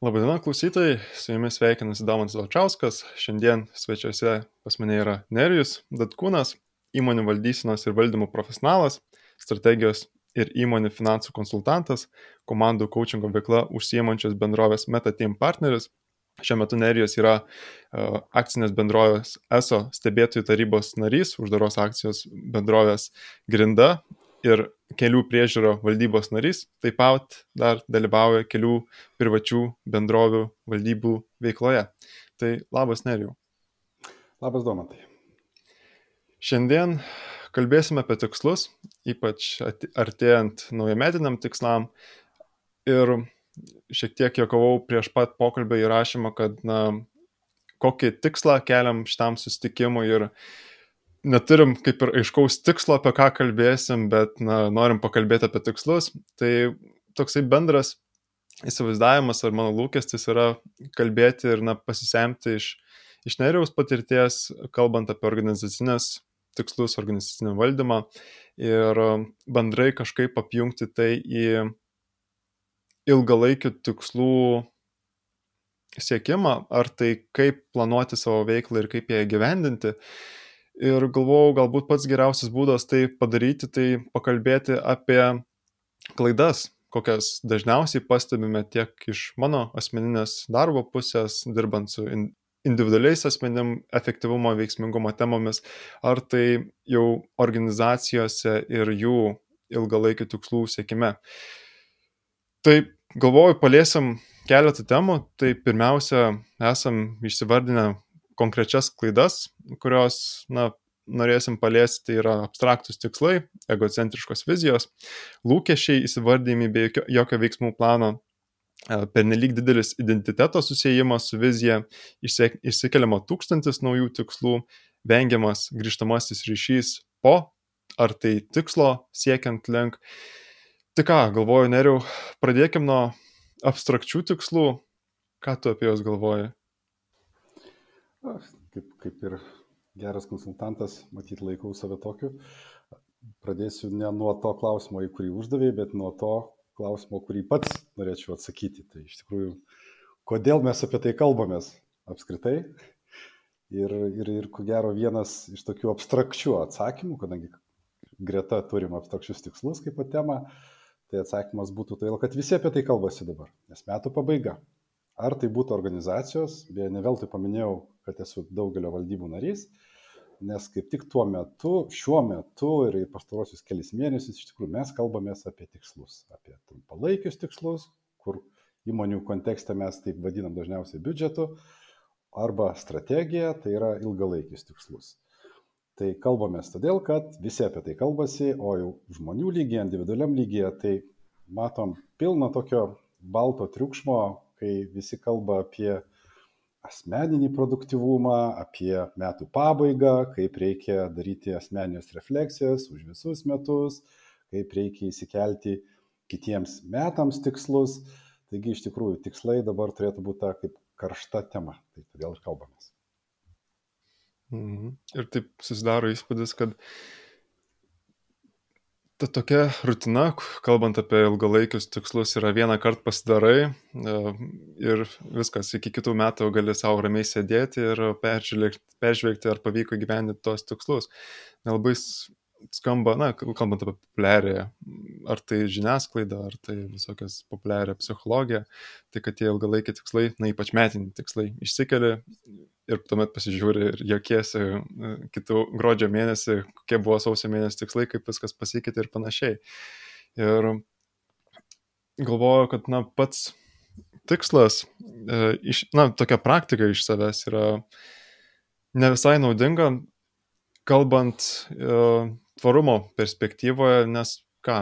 Labadiena klausytojai, su jumis sveikinasi Domantas Valčiauskas. Šiandien svečiuose pas mane yra Nerijus Datkūnas, įmonių valdysinos ir valdymo profesionalas, strategijos ir įmonių finansų konsultantas, komandų coachingo veikla užsiemančios bendrovės MetaTeam partneris. Šiuo metu Nerijus yra uh, akcinės bendrovės ESO stebėtojų tarybos narys, uždaros akcijos bendrovės Grinda ir kelių priežiūro valdybos narys, taip pat dar dalyvauja kelių privačių bendrovių valdybų veikloje. Tai labas Nerijau. Labas Domatai. Šiandien kalbėsime apie tikslus, ypač artėjant naujametiniam tikslam. Ir šiek tiek jokavau prieš pat pokalbį įrašymą, kad na, kokį tikslą keliam šitam sustikimui ir uh, neturim kaip ir aiškaus tikslo, apie ką kalbėsim, bet na, norim pakalbėti apie tikslus. Tai toksai bendras įsivaizdavimas ar mano lūkestis yra kalbėti ir na, pasisemti iš, iš neriaus patirties, kalbant apie organizacinės tikslus, organizacinį valdymą ir bendrai kažkaip apjungti tai į ilgalaikių tikslų siekimą, ar tai kaip planuoti savo veiklą ir kaip ją gyvendinti. Ir galvojau, galbūt pats geriausias būdas tai padaryti, tai pakalbėti apie klaidas, kokias dažniausiai pastebime tiek iš mano asmeninės darbo pusės, dirbant su individualiais asmenim efektyvumo, veiksmingumo temomis, ar tai jau organizacijose ir jų ilgalaikių tikslų siekime. Tai galvoju, paliesim keletą temų. Tai pirmiausia, esam išsivardinę konkrečias klaidas, kurios, na, norėsim paliesti, yra abstraktus tikslai, egocentriškos vizijos, lūkesčiai įsivardymai be jokio, jokio veiksmų plano, e, pernelyg didelis identiteto susijimas su vizija, išsikeliama tūkstantis naujų tikslų, vengiamas grįžtamasis ryšys po ar tai tikslo siekiant link. Tai ką, galvoju, neriau, pradėkim nuo abstrakčių tikslų. Ką tu apie juos galvoji? Kaip, kaip ir geras konsultantas, matyt, laikau save tokiu. Pradėsiu ne nuo to klausimo, į kurį uždavėjai, bet nuo to klausimo, kurį pats norėčiau atsakyti. Tai iš tikrųjų, kodėl mes apie tai kalbamės apskritai. Ir, ir, ir ko gero vienas iš tokių abstrakčių atsakymų, kadangi greta turim abstrakčius tikslus kaip temą, tai atsakymas būtų todėl, kad visi apie tai kalbasi dabar, nes metų pabaiga. Ar tai būtų organizacijos, beje, ne veltui paminėjau, kad esu daugelio valdybų narys, nes kaip tik tuo metu, šiuo metu ir pastarosius kelias mėnesius iš tikrųjų mes kalbamės apie tikslus, apie trumpalaikius tikslus, kur įmonių kontekste mes taip vadinam dažniausiai biudžetu, arba strategija, tai yra ilgalaikius tikslus. Tai kalbamės todėl, kad visi apie tai kalbasi, o jau žmonių lygyje, individualiam lygyje, tai matom pilno tokio balto triukšmo, kai visi kalba apie asmeninį produktivumą, apie metų pabaigą, kaip reikia daryti asmeninės refleksijas už visus metus, kaip reikia įsikelti kitiems metams tikslus. Taigi iš tikrųjų tikslai dabar turėtų būti ta kaip karšta tema, tai todėl ir kalbamės. Mhm. Ir taip susidaro įspūdis, kad ta tokia rutina, kalbant apie ilgalaikius tikslus, yra vieną kartą pasidarai e, ir viskas, iki kitų metų gali savo ramiai sėdėti ir peržvelgti, ar pavyko gyventi tos tikslus. Nelabai skamba, na, kalbant apie populiarią, ar tai žiniasklaida, ar tai visokias populiarią psichologiją, tai kad tie ilgalaikiai tikslai, na, ypač metiniai tikslai, išsikeli ir tuomet pasižiūri ir jokiesi kitų gruodžio mėnesį, kokie buvo sausio mėnesį tikslai, kaip viskas pasikeitė ir panašiai. Ir galvoju, kad na, pats tikslas, e, iš, na, tokia praktika iš savęs yra ne visai naudinga, kalbant e, tvarumo perspektyvoje, nes ką,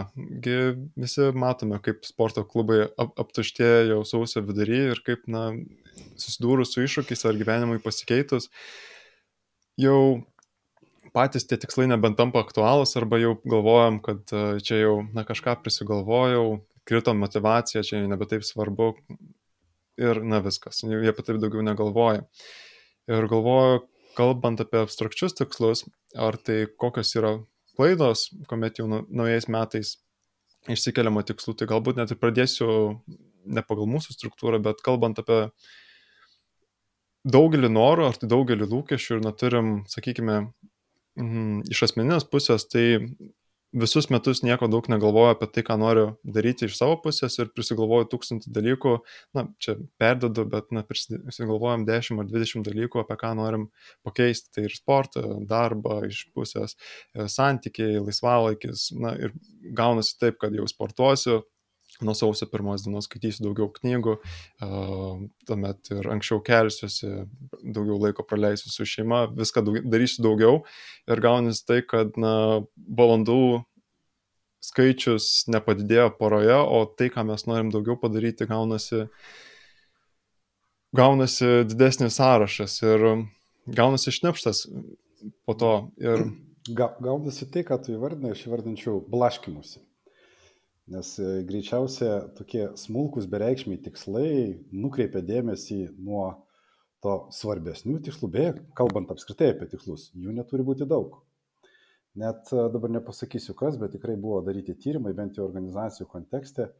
visi matome, kaip sporto klubai ap, aptuštėja jau sausio vidury ir kaip, na, susidūrus su iššūkiais ar gyvenimui pasikeitus, jau patys tie tikslai nebent tampa aktualūs arba jau galvojam, kad e, čia jau, na, kažką prisigalvojau, krito motivacija, čia nebe taip svarbu ir, na, viskas, jie apie taip daugiau negalvoja. Ir galvoju, kalbant apie abstrakčius tikslus, ar tai kokios yra klaidos, kuomet jau naujais metais išsikeliamo tikslų, tai galbūt net ir pradėsiu ne pagal mūsų struktūrą, bet kalbant apie daugelį norų ar tai daugelį lūkesčių ir neturim, sakykime, mm, iš asmeninės pusės, tai visus metus nieko daug negalvoju apie tai, ką noriu daryti iš savo pusės ir prisigalvoju tūkstantį dalykų, na, čia perdedu, bet, na, prisigalvojam 10 ar 20 dalykų, apie ką norim pakeisti. Tai ir sportą, darbą iš pusės, e, santykiai, laisvalaikis, na, ir gaunasi taip, kad jau sportuosiu, nuo sausio pirmos dienos skaitysiu daugiau knygų, tuomet ir anksčiau kelsiuosi, daugiau laiko praleisiu su šeima, viską daug, darysiu daugiau ir gaunasi tai, kad na, valandų skaičius nepadidėjo poroje, o tai, ką mes norim daugiau padaryti, gaunasi, gaunasi didesnis sąrašas ir gaunasi šnipštas po to. Ir... Ga, gaunasi tai, ką tu įvardinai, aš įvardinčiau blaškimusi. Nes e, greičiausia tokie smulkus bereikšmiai tikslai nukreipia dėmesį nuo to svarbesnių tikslų, beje, kalbant apskritai apie tikslus, jų neturi būti daug. Net e, dabar nepasakysiu kas, bet tikrai buvo daryti tyrimai, bent jau organizacijų kontekste,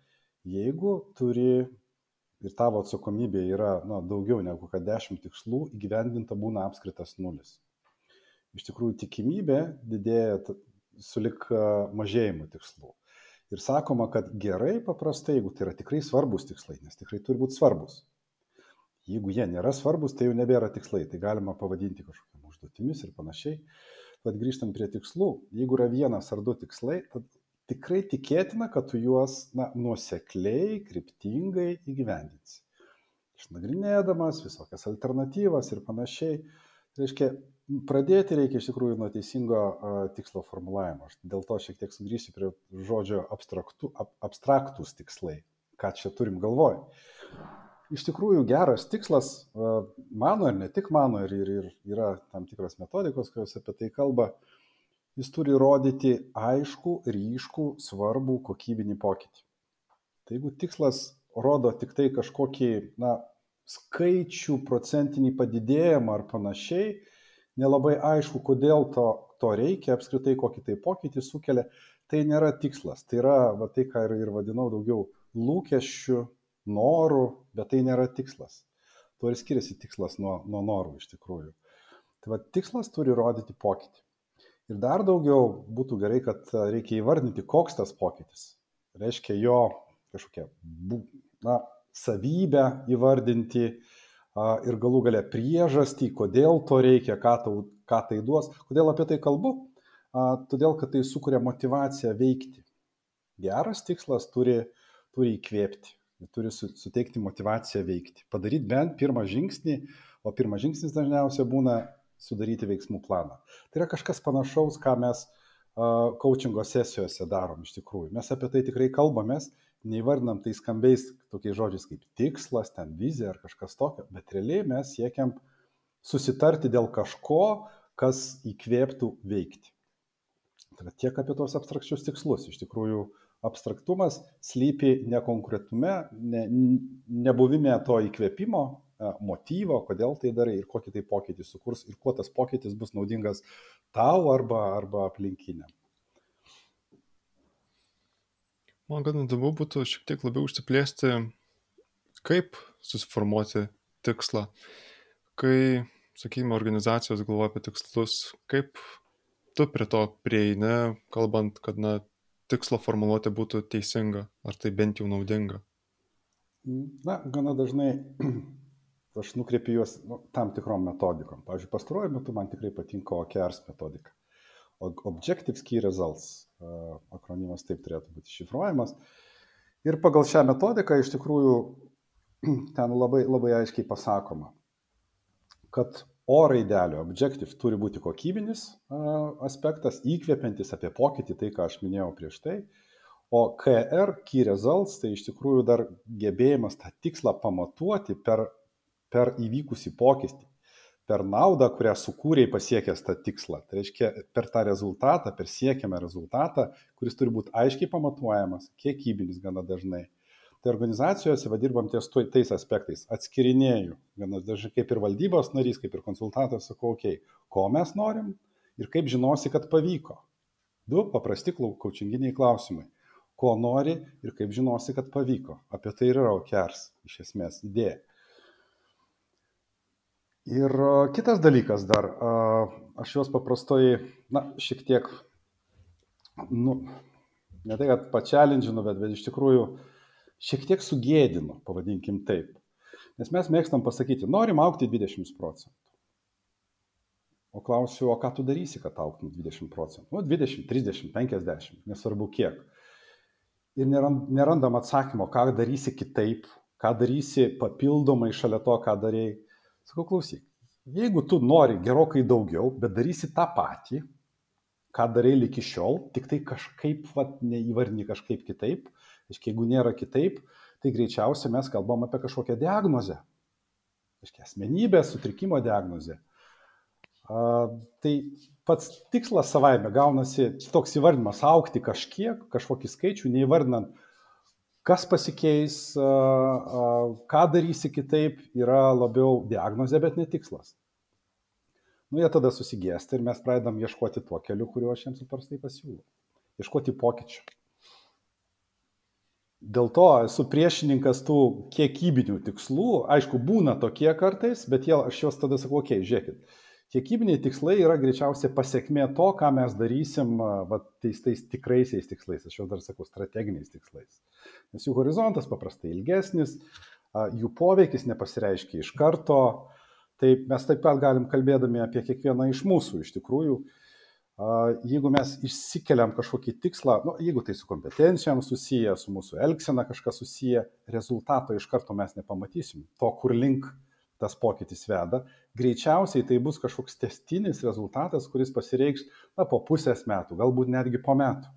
jeigu turi ir tavo atsakomybė yra na, daugiau negu kad 10 tikslų, įgyvendinta būna apskritas nulis. Iš tikrųjų, tikimybė didėja sulik e, mažėjimu tikslų. Ir sakoma, kad gerai paprastai, jeigu tai yra tikrai svarbus tikslai, nes tikrai turi būti svarbus. Jeigu jie nėra svarbus, tai jau nebėra tikslai, tai galima pavadinti kažkokiam užduotimis ir panašiai. Bet grįžtant prie tikslų, jeigu yra vienas ar du tikslai, tad tikrai tikėtina, kad tu juos na, nuosekliai, kryptingai įgyvendinsi. Išnagrinėdamas visokias alternatyvas ir panašiai. Tai reiškia, Pradėti reikia iš tikrųjų nuo teisingo tikslo formulavimo. Aš dėl to šiek tiek sugrįšiu prie žodžio abstraktu, ab, abstraktus tikslai. Ką čia turim galvoj. Iš tikrųjų geras tikslas, mano ir ne tik mano, ir, ir, ir yra tam tikros metodikos, kurios apie tai kalba, jis turi rodyti aišku, ryškų, svarbų kokybinį pokytį. Tai jeigu tikslas rodo tik tai kažkokį, na, skaičių procentinį padidėjimą ar panašiai, nelabai aišku, kodėl to, to reikia, apskritai kokį tai pokytį sukelia, tai nėra tikslas. Tai yra va, tai, ką ir, ir vadinau daugiau lūkesčių, norų, bet tai nėra tikslas. Tuo ir skiriasi tikslas nuo, nuo norų iš tikrųjų. Tai va, tikslas turi rodyti pokytį. Ir dar daugiau būtų gerai, kad reikia įvardinti, koks tas pokytis. Reiškia jo kažkokią na, savybę įvardinti, uh, ir galų gale priežastį, kodėl to reikia, ką, tau, ką tai duos. Kodėl apie tai kalbu? Todėl, kad tai sukuria motivaciją veikti. Geras tikslas turi, turi įkvėpti, turi suteikti motivaciją veikti. Padaryti bent pirmą žingsnį, o pirmas žingsnis dažniausiai būna sudaryti veiksmų planą. Tai yra kažkas panašaus, ką mes coachingo sesijose darom iš tikrųjų. Mes apie tai tikrai kalbamės neįvardinam tai skambiais tokiais žodžiais kaip tikslas, ten vizija ar kažkas tokio, bet realiai mes siekiam susitarti dėl kažko, kas įkvėptų veikti. Tai tiek apie tos abstrakčius tikslus. Iš tikrųjų, abstraktumas slypi nekonkretume, ne, nebuvime to įkvėpimo, motyvo, kodėl tai darai ir kokį tai pokytį sukurs ir kuo tas pokytis bus naudingas tau arba, arba aplinkiniam. Man gan įdomu būtų šiek tiek labiau užsiplėsti, kaip susiformuoti tikslą, kai, sakykime, organizacijos galvoja apie tikslus, kaip tu prie to prieini, kalbant, kad, na, tikslo formuluoti būtų teisinga, ar tai bent jau naudinga? Na, gana dažnai aš nukreipiu juos nu, tam tikrom metodikom. Pavyzdžiui, pastaruoju metu man tikrai patinka OKRs metodika. Objective Key Results akronimas taip turėtų būti šifruojamas. Ir pagal šią metodiką iš tikrųjų ten labai, labai aiškiai pasakoma, kad O raidelio objective turi būti kokybinis aspektas, įkvepiantis apie pokytį, tai ką aš minėjau prieš tai. O KR, key results, tai iš tikrųjų dar gebėjimas tą tikslą pamatuoti per, per įvykusį pokytį per naudą, kurią sukūrėjai pasiekęs tą tikslą. Tai reiškia, per tą rezultatą, per siekiamą rezultatą, kuris turi būti aiškiai pamatuojamas, kiekybinis gana dažnai. Tai organizacijose vadirbam ties tais aspektais. Atskirinėjau, gana dažnai kaip ir valdybos narys, kaip ir konsultantas, sakau, okei, okay, ko mes norim ir kaip žinosi, kad pavyko. Du paprasti kaučinginiai klausimai. ko nori ir kaip žinosi, kad pavyko. Apie tai ir yra OKERS iš esmės idėja. Ir kitas dalykas dar, aš juos paprastai, na, šiek tiek, nu, ne tai, kad pačialindžinu, bet, bet iš tikrųjų šiek tiek sugėdinu, pavadinkim taip. Nes mes mėgstam pasakyti, norim aukti 20 procentų. O klausiu, o ką tu darysi, kad auktum 20 procentų? Nu, 20, 30, 50, nesvarbu kiek. Ir nerandam atsakymo, ką darysi kitaip, ką darysi papildomai šalia to, ką darėjai Sakau, klausyk, jeigu tu nori gerokai daugiau, bet darysi tą patį, ką darai iki šiol, tik tai kažkaip, vat, neįvardini kažkaip kitaip, aiškiai, jeigu nėra kitaip, tai greičiausiai mes kalbam apie kažkokią diagnozę. Aiškiai, asmenybės sutrikimo diagnozę. A, tai pats tikslas savaime gaunasi toks įvardinimas aukti kažkiek, kažkokį skaičių, neįvardinant, Kas pasikeis, ką darysi kitaip, yra labiau diagnozė, bet ne tikslas. Nu, jie tada susigėsta ir mes pradedam ieškoti tuo keliu, kuriuo aš jiems paprastai pasiūlau. Ieškoti pokyčių. Dėl to esu priešininkas tų kiekybinių tikslų. Aišku, būna tokie kartais, bet jie, aš juos tada sakau, okei, okay, žiūrėkit, Kiekybiniai tikslai yra greičiausiai pasiekmė to, ką mes darysim va, tais, tais tikraisiais tikslais, aš jau dar sakau, strateginiais tikslais. Nes jų horizontas paprastai ilgesnis, jų poveikis nepasireiškia iš karto, tai mes taip pat galim kalbėdami apie kiekvieną iš mūsų iš tikrųjų. Jeigu mes išsikeliam kažkokį tikslą, nu, jeigu tai su kompetencijom susiję, su mūsų elgsena kažkas susiję, rezultato iš karto mes nepamatysim. To, kur link tas pokytis veda, greičiausiai tai bus kažkoks testinis rezultatas, kuris pasireikš na, po pusės metų, galbūt netgi po metų.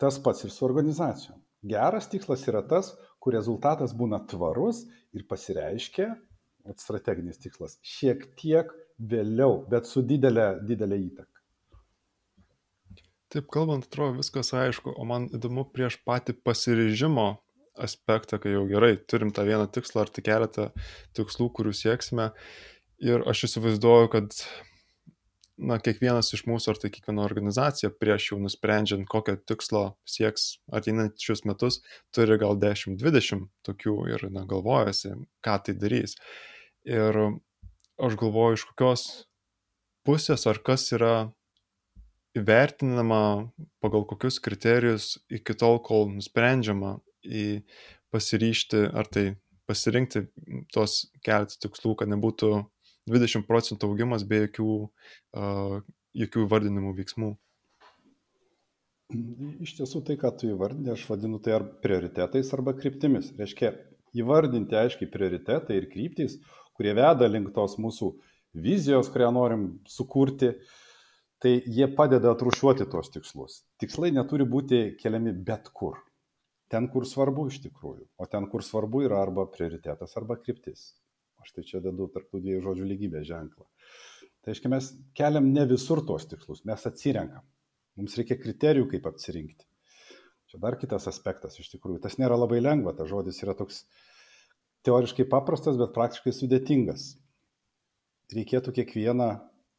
Tas pats ir su organizacijom. Geras tikslas yra tas, kur rezultatas būna tvarus ir pasireiškia, strateginis tikslas, šiek tiek vėliau, bet su didelė, didelė įtaka. Taip kalbant, atrodo viskas aišku, o man įdomu prieš patį pasiryžimo aspektą, kai jau gerai, turim tą vieną tikslą ar tik keletą tikslų, kurių sieksime. Ir aš įsivaizduoju, kad na, kiekvienas iš mūsų, ar tai kiekviena organizacija, prieš jau nusprendžiant, kokio tikslo sieks ateinančius metus, turi gal 10-20 tokių ir na, galvojasi, ką tai darys. Ir aš galvoju, iš kokios pusės ar kas yra įvertinama pagal kokius kriterijus iki tol, kol nusprendžiama į pasiryšti ar tai pasirinkti tos keletą tikslų, kad nebūtų 20 procentų augimas be jokių, uh, jokių vardinimų veiksmų. Iš tiesų tai, ką tu įvardini, aš vadinu tai ar prioritetais arba kryptimis. Reiškia, įvardinti aiškiai prioritetai ir kryptys, kurie veda link tos mūsų vizijos, kurią norim sukurti, tai jie padeda atrušiuoti tos tikslus. Tikslai neturi būti keliami bet kur ten, kur svarbu iš tikrųjų. O ten, kur svarbu, yra arba prioritetas, arba kryptis. Aš tai čia dedu tarp tų dviejų žodžių lygybės ženklą. Tai reiškia, mes keliam ne visur tos tikslus, mes atsirenkam. Mums reikia kriterijų, kaip atsirinkti. Čia dar kitas aspektas iš tikrųjų. Tas nėra labai lengva, tas žodis yra toks teoriškai paprastas, bet praktiškai sudėtingas. Reikėtų kiekvieną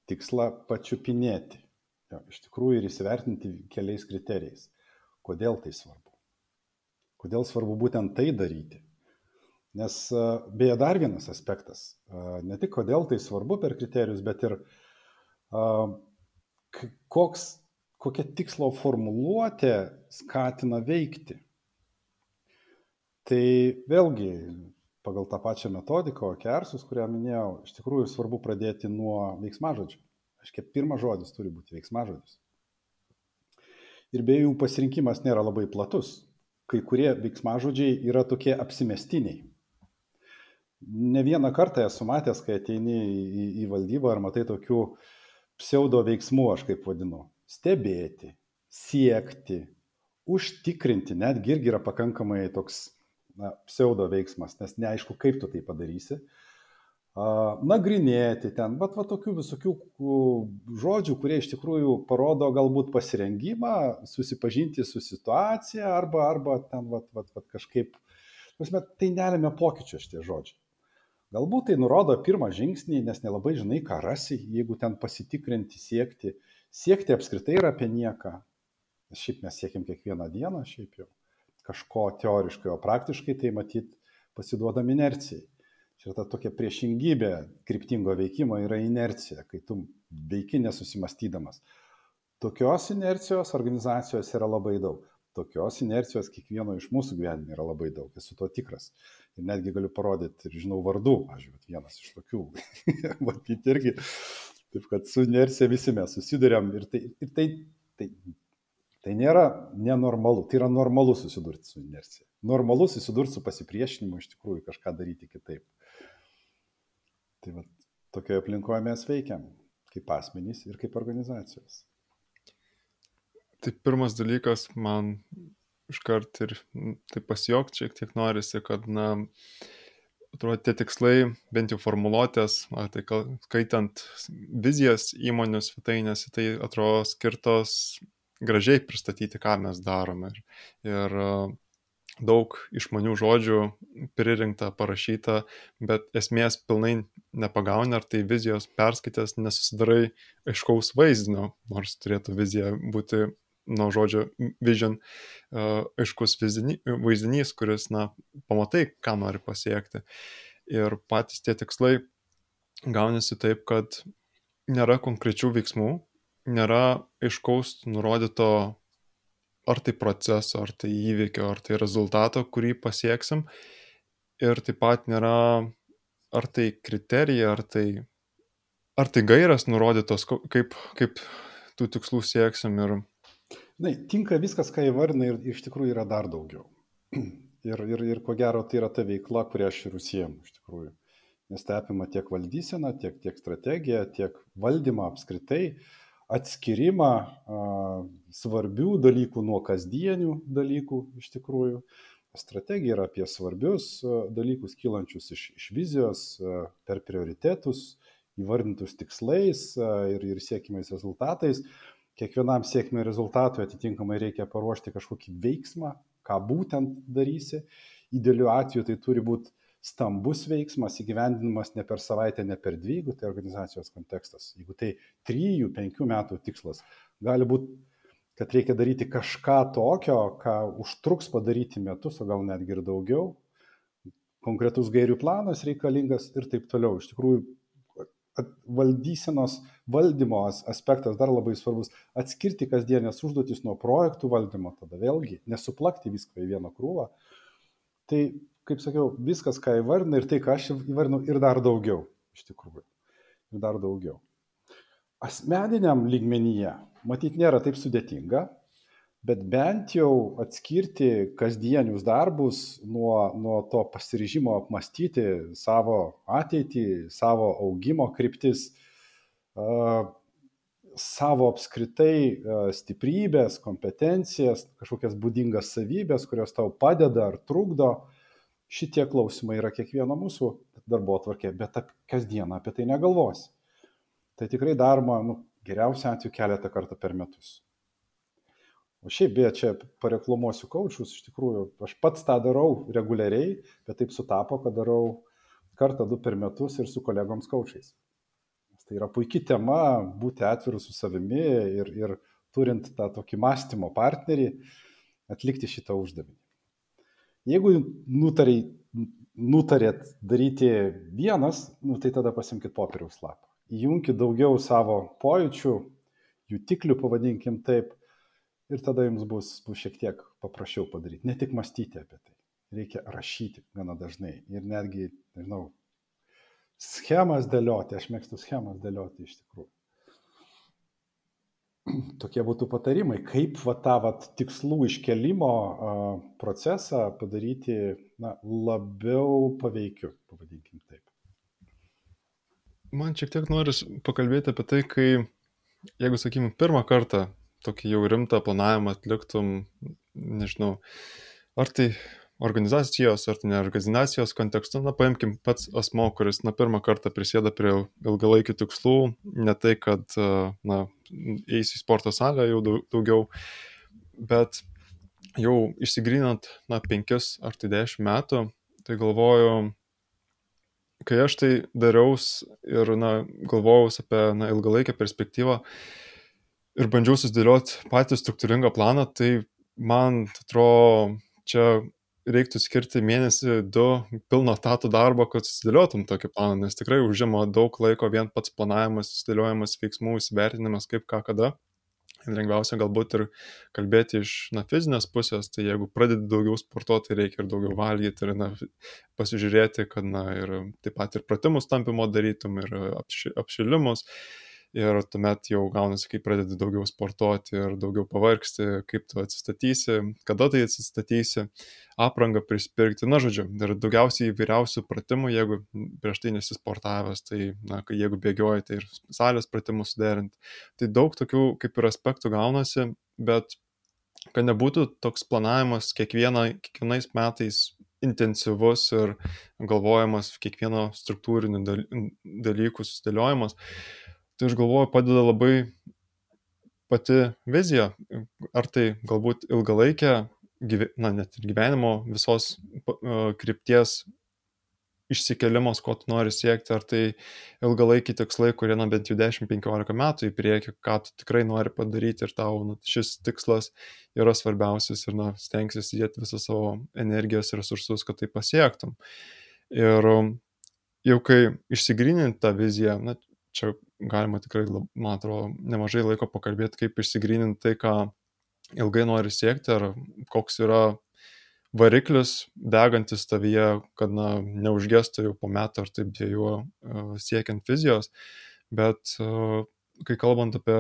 tikslą pačiupinėti. Jo, iš tikrųjų ir įsivertinti keliais kriterijais. Kodėl tai svarbu? Kodėl svarbu būtent tai daryti? Nes beje dar vienas aspektas, ne tik kodėl tai svarbu per kriterijus, bet ir koks, kokia tikslo formuluotė skatina veikti. Tai vėlgi, pagal tą pačią metodiką, kersus, kurią minėjau, iš tikrųjų svarbu pradėti nuo veiksmažodžio. Aiškiai, pirmas žodis turi būti veiksmažodis. Ir beje, jų pasirinkimas nėra labai platus kai kurie veiksmažodžiai yra tokie apsimestiniai. Ne vieną kartą esu matęs, kai ateini į, į valdybą ar matai tokių pseudo veiksmų, aš kaip vadinu. Stebėti, siekti, užtikrinti, netgi irgi yra pakankamai toks na, pseudo veiksmas, nes neaišku, kaip tu tai padarysi. Uh, nagrinėti ten, bet va tokių visokių žodžių, kurie iš tikrųjų parodo galbūt pasirengimą, susipažinti su situacija arba, arba ten va, va, va kažkaip, prasme, tai nelėmė pokyčio šitie žodžiai. Galbūt tai nurodo pirmą žingsnį, nes nelabai žinai, ką rasi, jeigu ten pasitikrinti, siekti. Siekti apskritai yra apie nieką. šiaip mes siekiam kiekvieną dieną, šiaip jau kažko teoriškai, o praktiškai tai matyt pasiduodam inercijai. Čia ta tokia priešingybė kryptingo veikimo yra inercija, kai tu veiki nesusimastydamas. Tokios inercijos organizacijos yra labai daug. Tokios inercijos kiekvieno iš mūsų gyvenime yra labai daug, esu to tikras. Ir netgi galiu parodyti ir žinau vardų, žinau, vienas iš tokių. Matyti irgi. Taip kad su inercija visi mes susidurėm ir tai, ir tai, tai Tai nėra nenormalu, tai yra normalu susidurti su inercija. Normalu susidurti su pasipriešinimu, iš tikrųjų kažką daryti kitaip. Tai va, tokioje aplinkoje mes veikiam, kaip asmenys ir kaip organizacijos. Tai pirmas dalykas, man iškart ir tai pasijokti šiek tiek norisi, kad, na, atrodo, tie tikslai, bent jau formuluotės, tai skaitant vizijas įmonių svetainėse, tai atrodo skirtos gražiai pristatyti, ką mes darome. Ir, ir daug išmanių žodžių pririnkta, parašyta, bet esmės pilnai nepagauni, ar tai vizijos perskaitęs nesusidarai aiškaus vaizdinio, nors turėtų vizija būti nuo žodžio vision e, aiškus vaizdinys, kuris, na, pamatai, ką nori pasiekti. Ir patys tie tikslai gaunasi taip, kad nėra konkrečių veiksmų, nėra aiškaus nurodyto ar tai proceso, ar tai įvykio, ar tai rezultato, kurį pasieksim. Ir taip pat nėra ar tai kriterija, ar tai, ar tai gairias nurodytos, kaip, kaip tų tikslų sieksim. Ir... Na, tinka viskas, ką įvardinai ir iš tikrųjų yra dar daugiau. Ir, ir, ir ko gero tai yra ta veikla, kurią aš ir užsiemu iš tikrųjų. Nes tai apima tiek valdyseną, tiek, tiek strategiją, tiek valdymą apskritai. Uh, atskirimą svarbių dalykų nuo kasdienių dalykų iš tikrųjų. Strategija yra apie svarbius dalykus kylančius iš, iš vizijos per prioritetus, įvardintus tikslais ir, ir siekimais rezultatais. Kiekvienam sėkmė rezultatui atitinkamai reikia paruošti kažkokį veiksmą, ką būtent darysi. Idealiu atveju tai turi būti stambus veiksmas įgyvendinamas ne per savaitę, ne per dvi, jeigu tai organizacijos kontekstas. Jeigu tai trijų, penkių metų tikslas, gali būti, kad reikia daryti kažką tokio, ką užtruks padaryti metus, o gal netgi ir daugiau. Konkretus gairių planas reikalingas ir taip toliau. Iš tikrųjų, valdysenos valdymo aspektas dar labai svarbus - atskirti kasdienės užduotis nuo projektų valdymo, tada vėlgi nesuplakti viską į vieną krūvą. Tai kaip sakiau, viskas, ką įvardinu ir tai, ką aš įvardinu ir dar daugiau, iš tikrųjų. Ir dar daugiau. Asmeniniam lygmenyje, matyt, nėra taip sudėtinga, bet bent jau atskirti kasdienius darbus nuo, nuo to pasiryžimo apmastyti savo ateitį, savo augimo kryptis, savo apskritai stiprybės, kompetencijas, kažkokias būdingas savybės, kurios tau padeda ar trukdo, šitie klausimai yra kiekvieno mūsų darbo atvarkė, bet kasdieną apie tai negalvosi. Tai tikrai daroma, nu, geriausia atveju keletą kartų per metus. O šiaip, beje, čia pareklamuosiu kaučius, iš tikrųjų, aš pats tą darau reguliariai, bet taip sutapo, kad darau kartą du per metus ir su kolegoms kaučiais. Tai yra puikia tema būti atviru su savimi ir, ir turint tą tokį mąstymo partnerį atlikti šitą uždavinį. Jeigu nutarė, nutarėt daryti vienas, nu, tai tada pasimkite popieriaus lapą. Įjunkit daugiau savo pojūčių, jutiklių, pavadinkim taip, ir tada jums bus, bus šiek tiek paprasčiau padaryti. Ne tik mąstyti apie tai, reikia rašyti gana dažnai. Ir netgi, nežinau, schemas dėlioti, aš mėgstu schemas dėlioti iš tikrųjų. Tokie būtų patarimai, kaip va, tą va, tikslų iškelimo a, procesą padaryti na, labiau paveikiu, pavadinkim taip. Man šiek tiek noris pakalbėti apie tai, kai, jeigu, sakykim, pirmą kartą tokį jau rimtą planavimą atliktum, nežinau, ar tai organizacijos ar tai ne organizacijos kontekstu, na paimkim pats asmo, kuris na pirmą kartą prisėda prie ilgalaikių tikslų, ne tai, kad na eis į sporto salę jau daugiau, bet jau išsigrinant na penkis ar tai dešimt metų, tai galvoju, kai aš tai dariaus ir na galvojau apie na ilgalaikę perspektyvą, ir bandžiau susidėlioti patį struktūringą planą, tai man atrodo, čia reiktų skirti mėnesį, du pilno tatų darbo, kad susidėliotum tokį planą, nes tikrai užima daug laiko vien pats planavimas, susidėliojimas veiksmų, įsivertinimas, kaip ką kada. Lengviausia galbūt ir kalbėti iš na, fizinės pusės, tai jeigu pradedi daugiau sportuoti, reikia ir daugiau valgyti ir na, pasižiūrėti, kad na, ir taip pat ir pratimus tampimo darytum ir apši, apšilimus ir tuomet jau gaunasi, kai pradedi daugiau sportuoti ir daugiau pavargsti, kaip tu atsistatysi, kada tai atsistatysi, aprangą prispirkti, na žodžiu, ir daugiausiai įvairiausių pratimų, jeigu prieš tai nesisportavęs, tai na, jeigu bėgioji, tai ir salės pratimus suderinti. Tai daug tokių kaip ir aspektų gaunasi, bet kad nebūtų toks planavimas kiekviena, kiekvienais metais intensyvus ir galvojimas kiekvieno struktūrinių dalykų susidėliojimas, tai aš galvoju padeda labai pati vizija, ar tai galbūt ilgalaikė, na net ir gyvenimo visos krypties išsikelimas, ko tu nori siekti, ar tai ilgalaikiai tikslai, kurie na bent jau 10-15 metų į priekį, ką tu tikrai nori padaryti ir tau na, šis tikslas yra svarbiausias ir na, stengsis įdėti visą savo energijos resursus, kad tai pasiektum. Ir jau kai išsigrynint tą viziją, na, čia galima tikrai, man atrodo, nemažai laiko pakalbėti, kaip išsigryninti tai, ką ilgai nori siekti, ar koks yra variklis degantis tavyje, kad na, neužgestų jau po metų ar taip dviejų siekiant vizijos, bet kai kalbant apie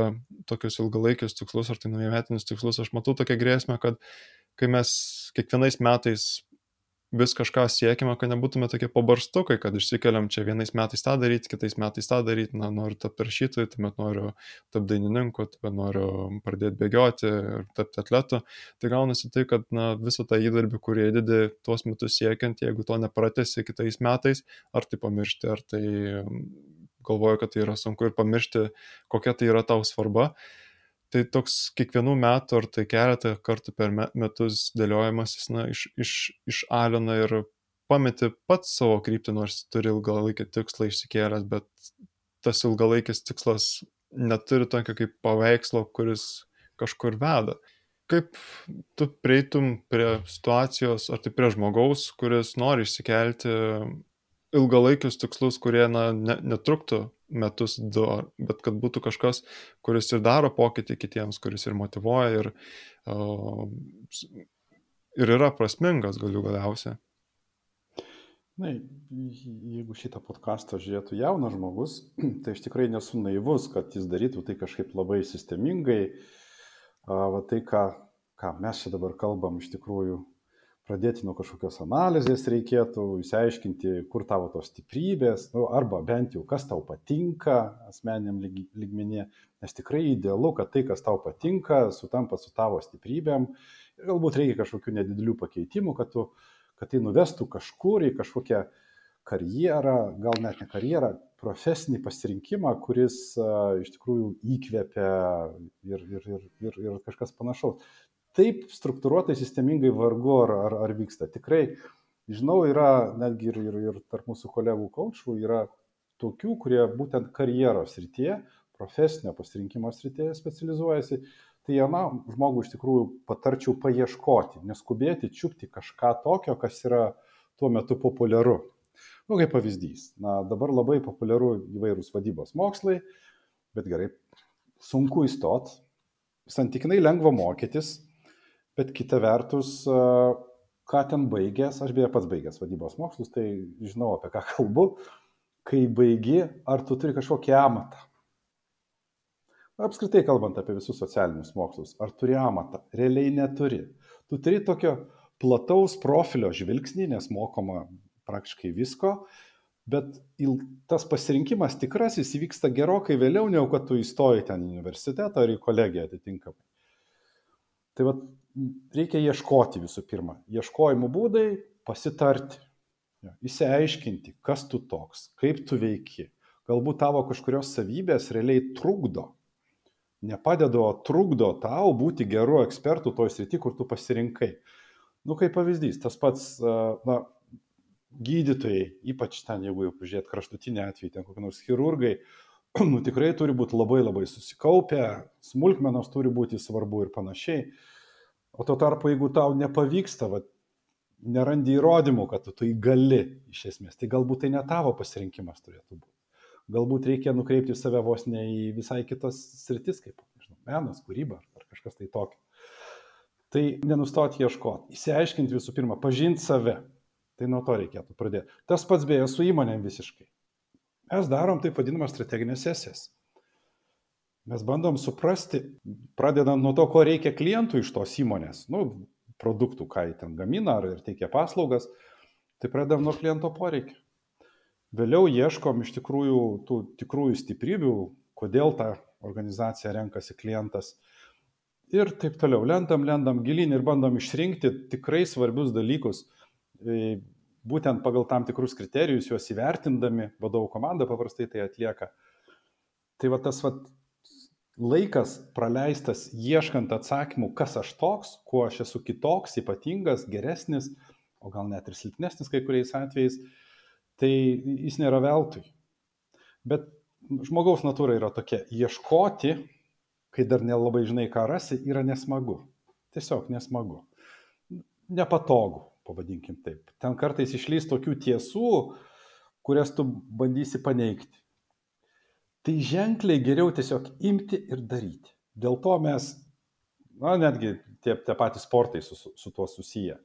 tokius ilgalaikius tikslus ar tai naujametinius tikslus, aš matau tokią grėsmę, kad kai mes kiekvienais metais vis kažką siekime, kad nebūtume tokie pabarstukai, kad išsikeliam čia vienais metais tą daryti, kitais metais tą daryti, na, noriu tapti rašytoju, tuomet noriu tapti dainininku, tuomet noriu pradėti bėgioti ir tapti atletu. Tai gaunasi tai, kad na, visą tą įdarbį, kurį įdedi tuos metus siekiant, jeigu to nepratesi kitais metais, ar tai pamiršti, ar tai galvoju, kad tai yra sunku ir pamiršti, kokia tai yra tau svarba tai toks kiekvienų metų ar tai keletą kartų per metus dėliojimasis, na, iš, iš, išalina ir pameti pats savo kryptį, nors turi ilgalaikį tikslą išsikėlęs, bet tas ilgalaikis tikslas neturi tokio kaip paveikslo, kuris kažkur veda. Kaip tu prieitum prie situacijos, ar tai prie žmogaus, kuris nori išsikelti ilgalaikius tikslus, kurie na, ne, netruktų metus, du, bet kad būtų kažkas, kuris ir daro pokytį kitiems, kuris ir motivuoja ir, ir yra prasmingas galiu galiausiai. Na, jeigu šitą podcastą žiūrėtų jaunas žmogus, tai aš tikrai nesu naivus, kad jis darytų tai kažkaip labai sistemingai. Va tai, ką, ką mes čia dabar kalbam, iš tikrųjų pradėti nuo kažkokios analizės reikėtų, įsiaiškinti, kur tavo tos stiprybės, nu, arba bent jau kas tau patinka asmeniniam lygmenyje, nes tikrai idealu, kad tai, kas tau patinka, sutampa su tavo stiprybėm ir galbūt reikia kažkokių nedidelių pakeitimų, kad, tu, kad tai nuvestų kažkur į kažkokią karjerą, gal net ne karjerą, profesinį pasirinkimą, kuris uh, iš tikrųjų įkvepia ir, ir, ir, ir, ir kažkas panašaus taip struktūruotai, sistemingai vargu ar, ar, ar vyksta. Tikrai, žinau, yra netgi ir, ir, ir tarp mūsų kolegų kočių yra tokių, kurie būtent karjeros rytyje, profesinio pasirinkimo srityje specializuojasi. Tai jaunam žmogui iš tikrųjų patarčiau paieškoti, neskubėti, čiupti kažką tokio, kas yra tuo metu populiaru. Nu, kaip pavyzdys. Na, dabar labai populiaru įvairūs vadybos mokslai, bet gerai, sunku įstot, santykinai lengva mokytis, bet kita vertus, ką ten baigęs, aš beje pats baigęs vadybos mokslus, tai žinau apie ką kalbu, kai baigi, ar tu turi kažkokį amatą. Apskritai kalbant apie visus socialinius mokslus, ar turi amatą? Realiai neturi. Tu turi tokio plataus profilio žvilgsnį, nes mokoma praktiškai visko, bet tas pasirinkimas tikrasis įvyksta gerokai vėliau, negu kad tu įstoji ten į universitetą ar į kolegiją atitinkamai. Tai va, reikia ieškoti visų pirma. Ieškojimo būdai - pasitarti, įsiaiškinti, kas tu toks, kaip tu veiki. Galbūt tavo kažkurios savybės realiai trukdo, nepadeda, o trukdo tau būti geru ekspertu toj srity, kur tu pasirinkai. Nu, kaip pavyzdys, tas pats, na, gydytojai, ypač ten, jeigu jau pažiūrėt kraštutinį atvejį, ten kokie nors chirurgai, nu, tikrai turi būti labai labai susikaupę, smulkmenos turi būti svarbu ir panašiai. O tuo tarpu, jeigu tau nepavyksta, va, nerandi įrodymų, kad tu tai gali iš esmės, tai galbūt tai ne tavo pasirinkimas turėtų būti. Galbūt reikia nukreipti save vos ne į visai kitas sritis, kaip nežinau, menas, kūryba ar kažkas tai tokio. Tai nenustoti ieškoti, įsiaiškinti visų pirma, pažinti save. Tai nuo to reikėtų pradėti. Tas pats beje su įmonėm visiškai. Mes darom taip vadinamas strateginės sesijas. Mes bandom suprasti, pradedant nuo to, ko reikia klientui iš tos įmonės, nu, produktų, ką jie ten gamina ar teikia paslaugas, tai pradedam nuo kliento poreikio. Vėliau ieškom iš tikrųjų tų tikrųjų stiprybių, kodėl tą organizaciją renkasi klientas. Ir taip toliau, lendam, lendam gilin ir bandom išrinkti tikrai svarbius dalykus, būtent pagal tam tikrus kriterijus, juos įvertindami, vadovų komanda paprastai tai atlieka. Tai va tas va, laikas praleistas ieškant atsakymų, kas aš toks, kuo aš esu kitoks, ypatingas, geresnis, o gal net ir silpnesnis kai kuriais atvejais, tai jis nėra veltui. Bet žmogaus natūra yra tokia, ieškoti, kai dar nelabai žinai, ką rasi, yra nesmagu. Tiesiog nesmagu. Nepatogu pavadinkim taip. Ten kartais išlys tokių tiesų, kurias tu bandysi paneigti. Tai ženkliai geriau tiesiog imti ir daryti. Dėl to mes, na, netgi tie, tie patys sportai su, su tuo susiję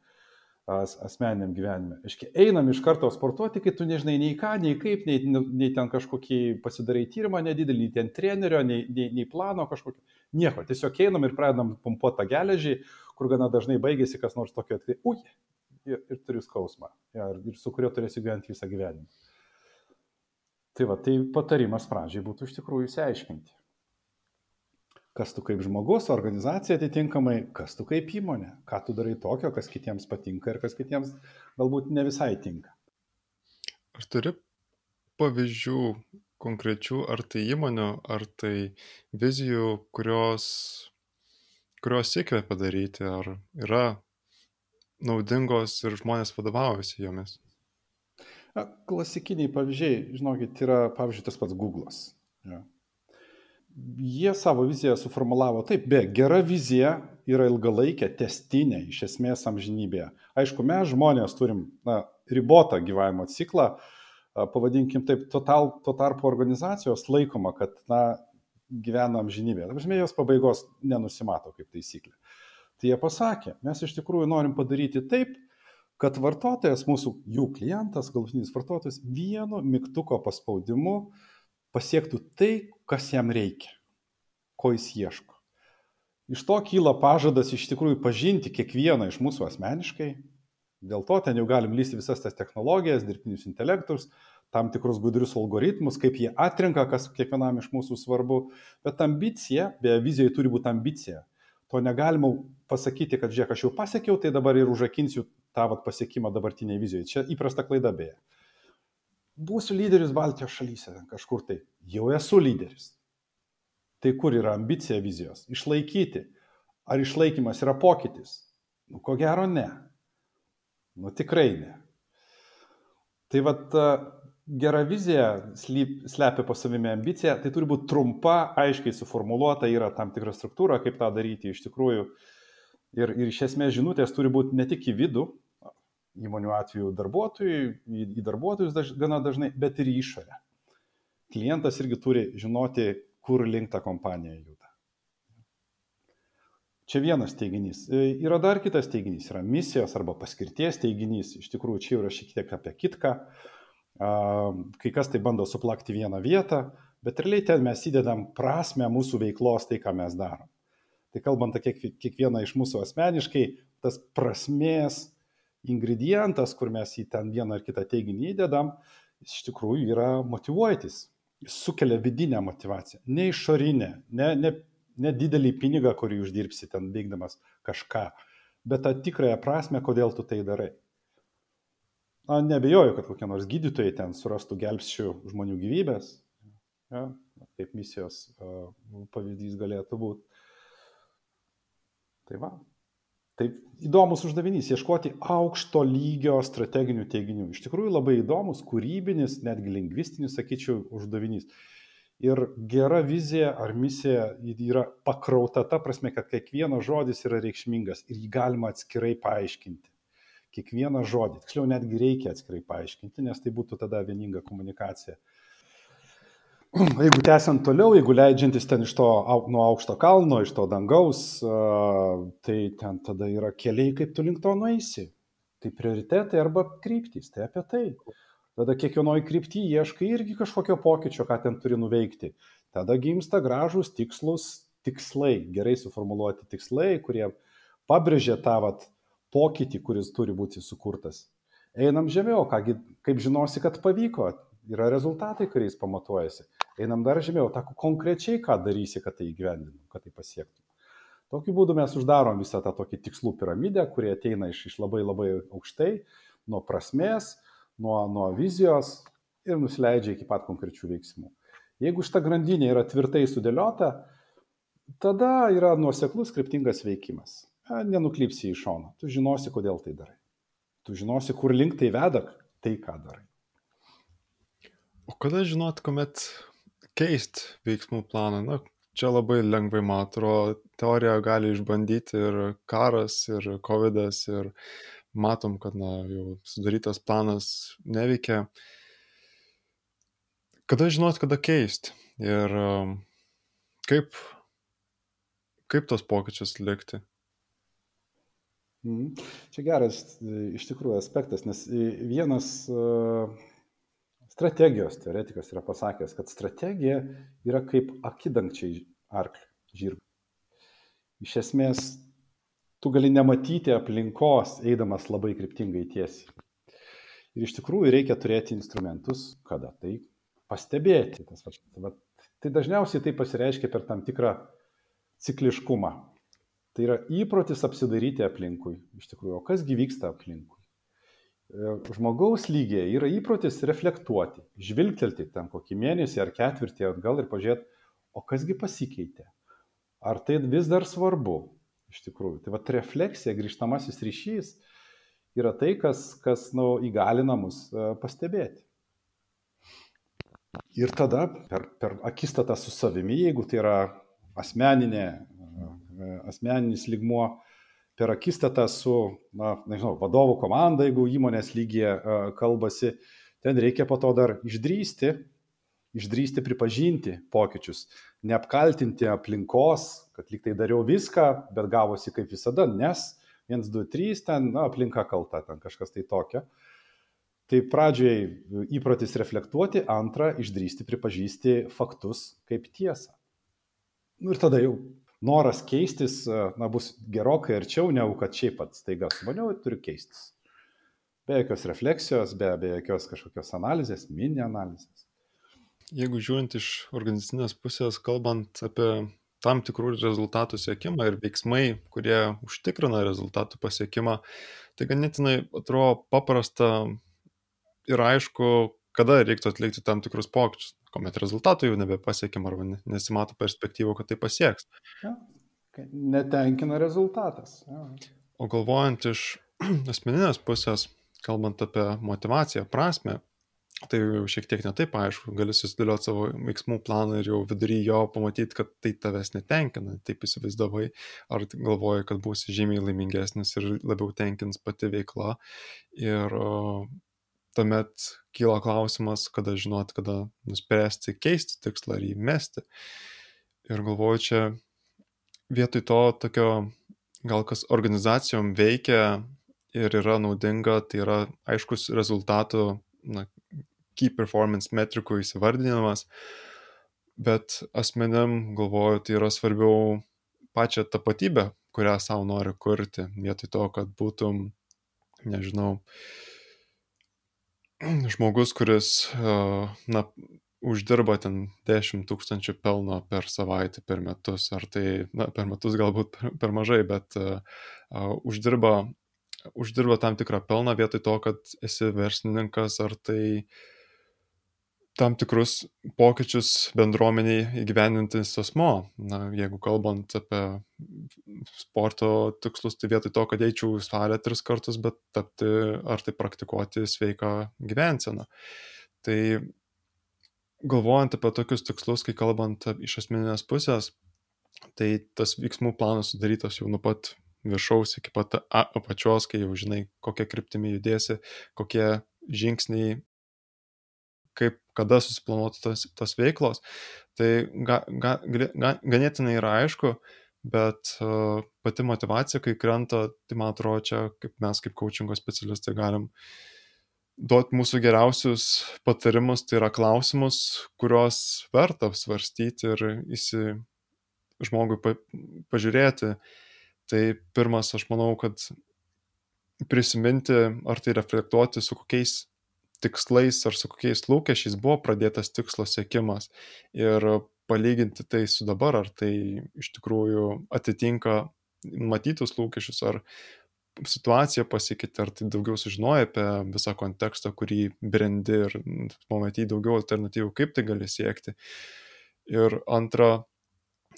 as, asmeniniam gyvenime. Iškiai, einam iš karto sportuoti, kai tu nežinai nei ką, nei kaip, nei, nei ten kažkokį pasidarai tyrimą nedidelį, nei ten trenerio, nei, nei, nei plano kažkokio. Nieko, tiesiog einam ir pradedam pumpuoti tą geležį, kur gana dažnai baigėsi kas nors tokio, tai, ui, ir, ir turiu skausmą, ja, ir su kuriuo turėsiu gyventi visą gyvenimą. Tai va, tai patarimas pradžiai būtų iš tikrųjų įsiaiškinti. Kas tu kaip žmogus, organizacija atitinkamai, kas tu kaip įmonė, ką tu darai tokio, kas kitiems patinka ir kas kitiems galbūt ne visai tinka. Ar turi pavyzdžių konkrečių, ar tai įmonių, ar tai vizijų, kurios, kurios sėkmė padaryti, ar yra naudingos ir žmonės vadovaujasi jomis? Na, klasikiniai pavyzdžiai, žinokit, yra, pavyzdžiui, tas pats Google'as. Ja. Jie savo viziją suformulavo taip, be gera vizija yra ilgalaikė, testinė, iš esmės amžinybėje. Aišku, mes žmonės turim na, ribotą gyvavimo ciklą, pavadinkim taip, tuo, tal, tuo tarpu organizacijos laikoma, kad na, gyvena amžinybėje. Dažnai jos pabaigos nenusimato kaip taisyklė. Tai jie pasakė, mes iš tikrųjų norim padaryti taip, kad vartotojas, mūsų jų klientas, galutinis vartotojas, vienu mygtuko paspaudimu pasiektų tai, kas jam reikia, ko jis ieško. Iš to kyla pažadas iš tikrųjų pažinti kiekvieną iš mūsų asmeniškai. Dėl to ten jau galim lysti visas tas technologijas, dirbtinius intelektus, tam tikrus gudrius algoritmus, kaip jie atrenka, kas kiekvienam iš mūsų svarbu. Bet ambicija, beje, vizijoje turi būti ambicija to negalima pasakyti, kad žiūrėk, aš jau pasiekiau, tai dabar ir užakinsiu tą vat, pasiekimą dabartiniai vizijoje. Čia įprasta klaida beje. Būsiu lyderis Baltijos šalyse, kažkur tai. Jau esu lyderis. Tai kur yra ambicija vizijos? Išlaikyti. Ar išlaikymas yra pokytis? Nu, ko gero ne. Nu, tikrai ne. Tai vad gera vizija slepia po savimi ambiciją, tai turi būti trumpa, aiškiai suformuoluota, yra tam tikra struktūra, kaip tą daryti iš tikrųjų. Ir, ir iš esmės žinutės turi būti ne tik į vidų, įmonių atveju darbuotojui, į, į darbuotojus daž, gana dažnai, bet ir į išorę. Klientas irgi turi žinoti, kur link ta kompanija juda. Čia vienas teiginys. E, yra dar kitas teiginys, yra misijos arba paskirties teiginys. Iš tikrųjų, čia yra šiek tiek apie kitką. Kai kas tai bando suplakti vieną vietą, bet realiai ten mes įdedam prasme mūsų veiklos tai, ką mes darom. Tai kalbant apie kiekvieną iš mūsų asmeniškai, tas prasmės ingredientas, kur mes į ten vieną ar kitą teiginį įdedam, jis iš tikrųjų yra motivuojantis. Jis sukelia vidinę motivaciją, ne išorinę, ne, ne, ne didelį pinigą, kurį uždirbsi ten veikdamas kažką, bet tą tikrąją prasme, kodėl tu tai darai. Na, nebejoju, kad kokie nors gydytojai ten surastų gelbsčių žmonių gyvybės, ja, kaip misijos pavyzdys galėtų būti. Tai va. Tai įdomus uždavinys - ieškoti aukšto lygio strateginių teiginių. Iš tikrųjų labai įdomus, kūrybinis, netgi lingvistinis, sakyčiau, uždavinys. Ir gera vizija ar misija yra pakrauta ta prasme, kad kiekvienas žodis yra reikšmingas ir jį galima atskirai paaiškinti. Kiekvieną žodį, tiksliau netgi reikia atskirai paaiškinti, nes tai būtų tada vieninga komunikacija. Jeigu tęsiant toliau, jeigu leidžiantis ten iš to nuo aukšto kalno, iš to dangaus, tai ten tada yra keliai, kaip tu link to nueisi. Tai prioritetai arba kryptys, tai apie tai. Tada kiekvienoje kryptyje ieškai irgi kažkokio pokyčio, ką ten turi nuveikti. Tada gimsta gražus tikslus tikslai, gerai suformuoluoti tikslai, kurie pabrėžia tą vat, pokytį, kuris turi būti sukurtas. Einam žemiau, kągi, kaip žinosi, kad pavyko, yra rezultatai, kuriais pamatuojasi. Einam dar žemiau, tą konkrečiai, ką darysi, kad tai įgyvendintum, kad tai pasiektum. Tokiu būdu mes uždarom visą tą tokį tikslų piramidę, kurie ateina iš, iš labai labai aukštai, nuo prasmės, nuo, nuo vizijos ir nusileidžia iki pat konkrečių veiksmų. Jeigu šita grandinė yra tvirtai sudėliota, tada yra nuoseklus kryptingas veikimas. Nenuklypsi į šoną, tu žinosi, kodėl tai darai. Tu žinosi, kur link tai veda, tai ką darai. O kada žinot, kuomet keist veiksmų planą? Na, čia labai lengvai, man atrodo, teoriją gali išbandyti ir karas, ir COVID, ir matom, kad na, jau sudarytas planas neveikia. Kada žinot, kada keisti ir um, kaip, kaip tos pokyčius likti? Mhm. Čia geras iš tikrųjų aspektas, nes vienas strategijos teoretikas yra pasakęs, kad strategija yra kaip akidangčiai arklio, žirgo. Iš esmės, tu gali nematyti aplinkos, eidamas labai kryptingai tiesiai. Ir iš tikrųjų reikia turėti instrumentus, kada tai pastebėti. Tas, va, va, tai dažniausiai tai pasireiškia per tam tikrą cikliškumą. Tai yra įprotis apsidaryti aplinkui. Iš tikrųjų, o kasgi vyksta aplinkui? E, žmogaus lygiai yra įprotis reflektuoti, žvilgtelti ten kokį mėnesį ar ketvirtį atgal ir pažiūrėti, o kasgi pasikeitė. Ar tai vis dar svarbu, iš tikrųjų. Tai vat refleksija, grįžtamasis ryšys yra tai, kas, kas nu, įgalina mus e, pastebėti. Ir tada per, per akistatą su savimi, jeigu tai yra asmeninė, e, asmeninis ligmuo, per akistatą su, na, nežinau, vadovų komanda, jeigu įmonės lygyje e, kalbasi, ten reikia po to dar išdrysti, išdrysti pripažinti pokyčius, neapkaltinti aplinkos, kad lyg tai dariau viską, bet gavosi kaip visada, nes 1, 2, 3 ten na, aplinka kalta, ten kažkas tai tokio. Tai pradžiai įprotis reflektuoti, antra, išdrysti pripažįsti faktus kaip tiesą. Nu, ir tada jau noras keistis na, bus gerokai arčiau, negu kad šiaip pats taiga sumaniau ir turiu keistis. Be jokios refleksijos, be, be jokios kažkokios analizės, mini analizės. Jeigu žiūrint iš organizacinės pusės, kalbant apie tam tikrų rezultatų siekimą ir veiksmai, kurie užtikrina rezultatų pasiekimą, tai ganėtinai atrodo paprasta ir aišku, kada reiktų atlikti tam tikrus pokyčius, kuomet rezultatų jau nebepasiekim arba nesimato perspektyvų, kad tai pasieks. Ja, netenkina rezultatas. Ja. O galvojant iš asmeninės pusės, kalbant apie motivaciją, prasme, tai jau šiek tiek netaip aišku, gali susidėlioti savo veiksmų planą ir jau vidury jo pamatyti, kad tai tavęs netenkina, taip įsivaizdavai, ar galvoji, kad būsi žymiai laimingesnis ir labiau tenkins pati veikla. Ir tuomet kyla klausimas, kada žinot, kada nuspręsti keisti tikslą ar jį mesti. Ir galvoju, čia vietoj to tokio, gal kas organizacijom veikia ir yra naudinga, tai yra aiškus rezultatų na, key performance metrikų įsivardinimas, bet asmeniam galvoju, tai yra svarbiau pačią tapatybę, kurią savo nori kurti, vietoj to, kad būtum, nežinau, žmogus, kuris, na, uždirba ten 10 tūkstančių pelno per savaitę, per metus, ar tai, na, per metus galbūt per, per mažai, bet uh, uždirba, uždirba tam tikrą pelną vietoj to, kad esi verslininkas, ar tai tam tikrus pokyčius bendruomeniai įgyvendintis asmo. Na, jeigu kalbant apie sporto tikslus, tai vietoj to, kad eičiau į salę tris kartus, bet tapti ar tai praktikuoti sveiką gyvenseną. Tai galvojant apie tokius tikslus, kai kalbant iš asmeninės pusės, tai tas veiksmų planas sudarytas jau nuo pat viršaus iki pat apačios, kai jau žinai, kokie kryptimi judėsi, kokie žingsniai, kaip kada susiplanuotų tas, tas veiklos. Tai ga, ga, ga, ganėtinai yra aišku, bet uh, pati motivacija, kai krenta, tai man atrodo, čia kaip mes kaip coachingo specialistai galim duoti mūsų geriausius patarimus, tai yra klausimus, kuriuos verta svarstyti ir įsi, žmogui pa, pažiūrėti. Tai pirmas, aš manau, kad prisiminti ar tai reflektuoti, su kokiais tikslais ar su kokiais lūkesčiais buvo pradėtas tikslo siekimas ir palyginti tai su dabar, ar tai iš tikrųjų atitinka matytus lūkesčius, ar situacija pasikeitė, ar tai daugiau sužinoja apie visą kontekstą, kurį brendi ir pamatyti daugiau alternatyvų, kaip tai gali siekti. Ir antra,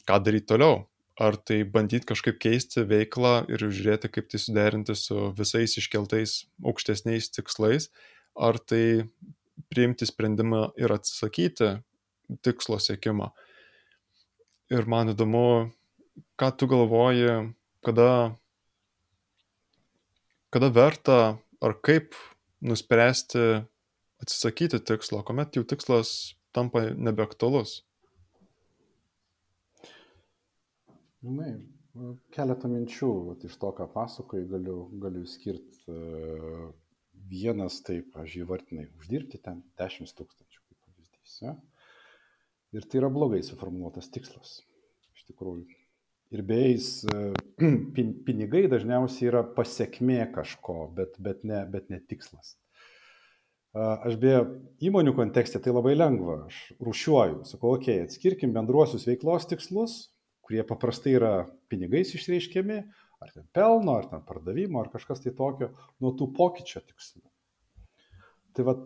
ką daryti toliau. Ar tai bandyti kažkaip keisti veiklą ir žiūrėti, kaip tai suderinti su visais iškeltais aukštesniais tikslais, ar tai priimti sprendimą ir atsisakyti tikslo siekimo. Ir man įdomu, ką tu galvoji, kada, kada verta ar kaip nuspręsti atsisakyti tikslo, kuomet jau tikslas tampa nebeaktualus. Žinai, keletą minčių vat, iš to, ką pasakoji, galiu, galiu skirti. Vienas, taip, aš įvartinai, uždirbti ten 10 tūkstančių, kaip pavyzdys. Ja? Ir tai yra blogai suformuoluotas tikslas, iš tikrųjų. Ir beje, e, pinigai dažniausiai yra pasiekmė kažko, bet, bet, ne, bet ne tikslas. Aš beje, įmonių kontekste tai labai lengva. Aš rušiuoju, sakau, okei, okay, atskirkim bendruosius veiklos tikslus, kurie paprastai yra pinigais išreiškiami, ar ten pelno, ar ten pardavimo, ar kažkas tai tokio, nuo tų pokyčio tikslų. Tai va,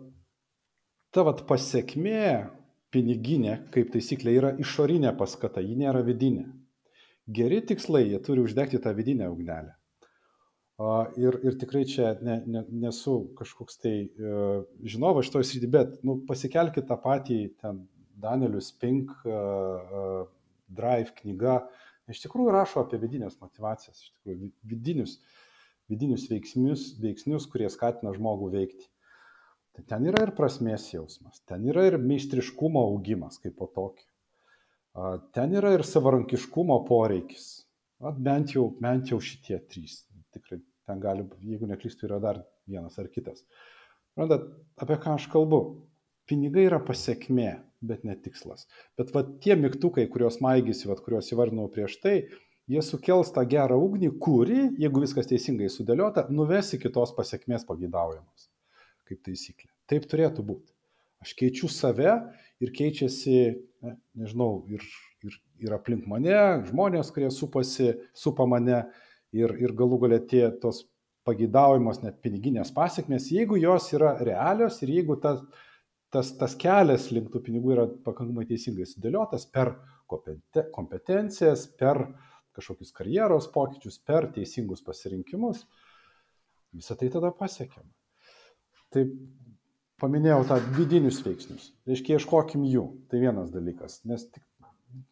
ta va pasiekmė piniginė, kaip taisyklė, yra išorinė paskata, ji nėra vidinė. Geri tikslai, jie turi uždegti tą vidinę ugnelę. Ir, ir tikrai čia ne, ne, nesu kažkoks tai uh, žinovas šitoje srityje, bet nu, pasikelkite tą patį ten Danielius Pink uh, uh, Drive knyga iš tikrųjų rašo apie vidinės motivacijas, iš tikrųjų vidinius, vidinius veiksnius, veiksnius, kurie skatina žmogų veikti. Tai ten yra ir prasmės jausmas, ten yra ir meistriškumo augimas kaip po tokį. Ten yra ir savarankiškumo poreikis. At bent jau, bent jau šitie trys. Tikrai ten gali, jeigu neklystu, yra dar vienas ar kitas. Randat, apie ką aš kalbu? Pinigai yra pasiekmė bet ne tikslas. Bet va tie mygtukai, kuriuos maigysi, va, kuriuos įvardinau prieš tai, jie sukels tą gerą ugnį, kuri, jeigu viskas teisingai sudėliota, nuves iki tos pasiekmės pagidaujamos. Kaip taisyklė. Taip turėtų būti. Aš keičiu save ir keičiasi, ne, nežinau, ir, ir, ir aplink mane, žmonės, kurie supasi, supa mane ir, ir galų galę tie tos pagidaujamos net piniginės pasiekmes, jeigu jos yra realios ir jeigu tas tas, tas kelias link tų pinigų yra pakankamai teisingai sudėliotas per kompetencijas, per kažkokius karjeros pokyčius, per teisingus pasirinkimus, visą tai tada pasiekiam. Tai paminėjau tą vidinius veiksnius. Reiškia, ieškokim jų. Tai vienas dalykas. Nes tik,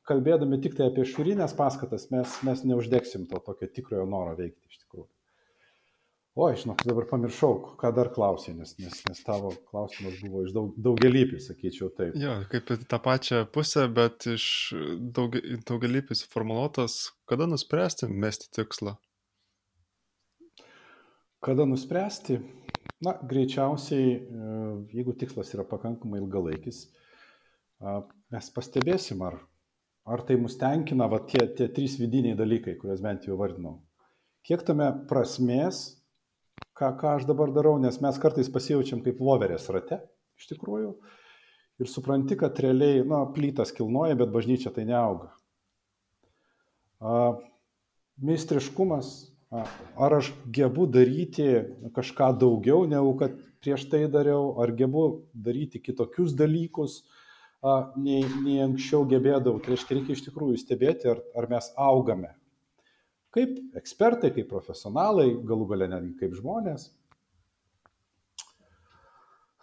kalbėdami tik tai apie šiurinės paskatas, mes, mes neuždegsim to tokio tikrojo noro veikti iš tikrųjų. Oi, žinok, dabar pamiršau, ką dar klausė, nes, nes, nes tavo klausimas buvo iš daug, daugelįpis, sakyčiau taip. Jo, kaip į tą pačią pusę, bet iš daug, daugelįpis formuluotas, kada nuspręsti mesti tikslą? Kada nuspręsti? Na, greičiausiai, e, jeigu tikslas yra pakankamai ilgalaikis, mes pastebėsim, ar, ar tai mus tenkina, va tie, tie trys vidiniai dalykai, kuriuos bent jau vardinau. Kiek tame prasmės ką, ką aš dabar darau, nes mes kartais pasijaučiam kaip voverės rate, iš tikrųjų, ir supranti, kad realiai, na, plytas kilnoja, bet bažnyčia tai neauga. A, meistriškumas, a, ar aš gebu daryti kažką daugiau, negu kad prieš tai dariau, ar gebu daryti kitokius dalykus, a, nei, nei anksčiau gebėdavau. Tai reiškia, reikia iš tikrųjų stebėti, ar, ar mes augame kaip ekspertai, kaip profesionalai, galų gale netgi kaip žmonės.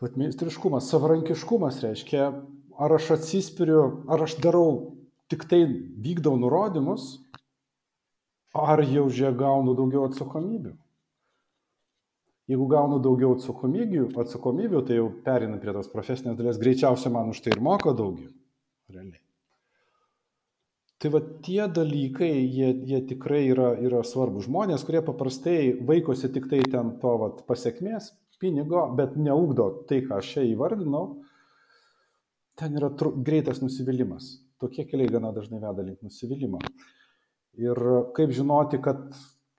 Vat meistriškumas, savarankiškumas reiškia, ar aš atsispiriu, ar aš darau tik tai vykdau nurodymus, ar jau žiūrėk gaunu daugiau atsakomybių. Jeigu gaunu daugiau atsakomybių, atsakomybių tai jau perinu prie tos profesinės dalies, greičiausiai man už tai ir moka daugiau. Realiai. Tai va tie dalykai, jie, jie tikrai yra, yra svarbus. Žmonės, kurie paprastai vaikosi tik tai ten to vat, pasiekmės, pinigo, bet neugdo tai, ką aš čia įvardinau, ten yra tru, greitas nusivylimas. Tokie keliai gana dažnai veda link nusivylimą. Ir kaip žinoti, kad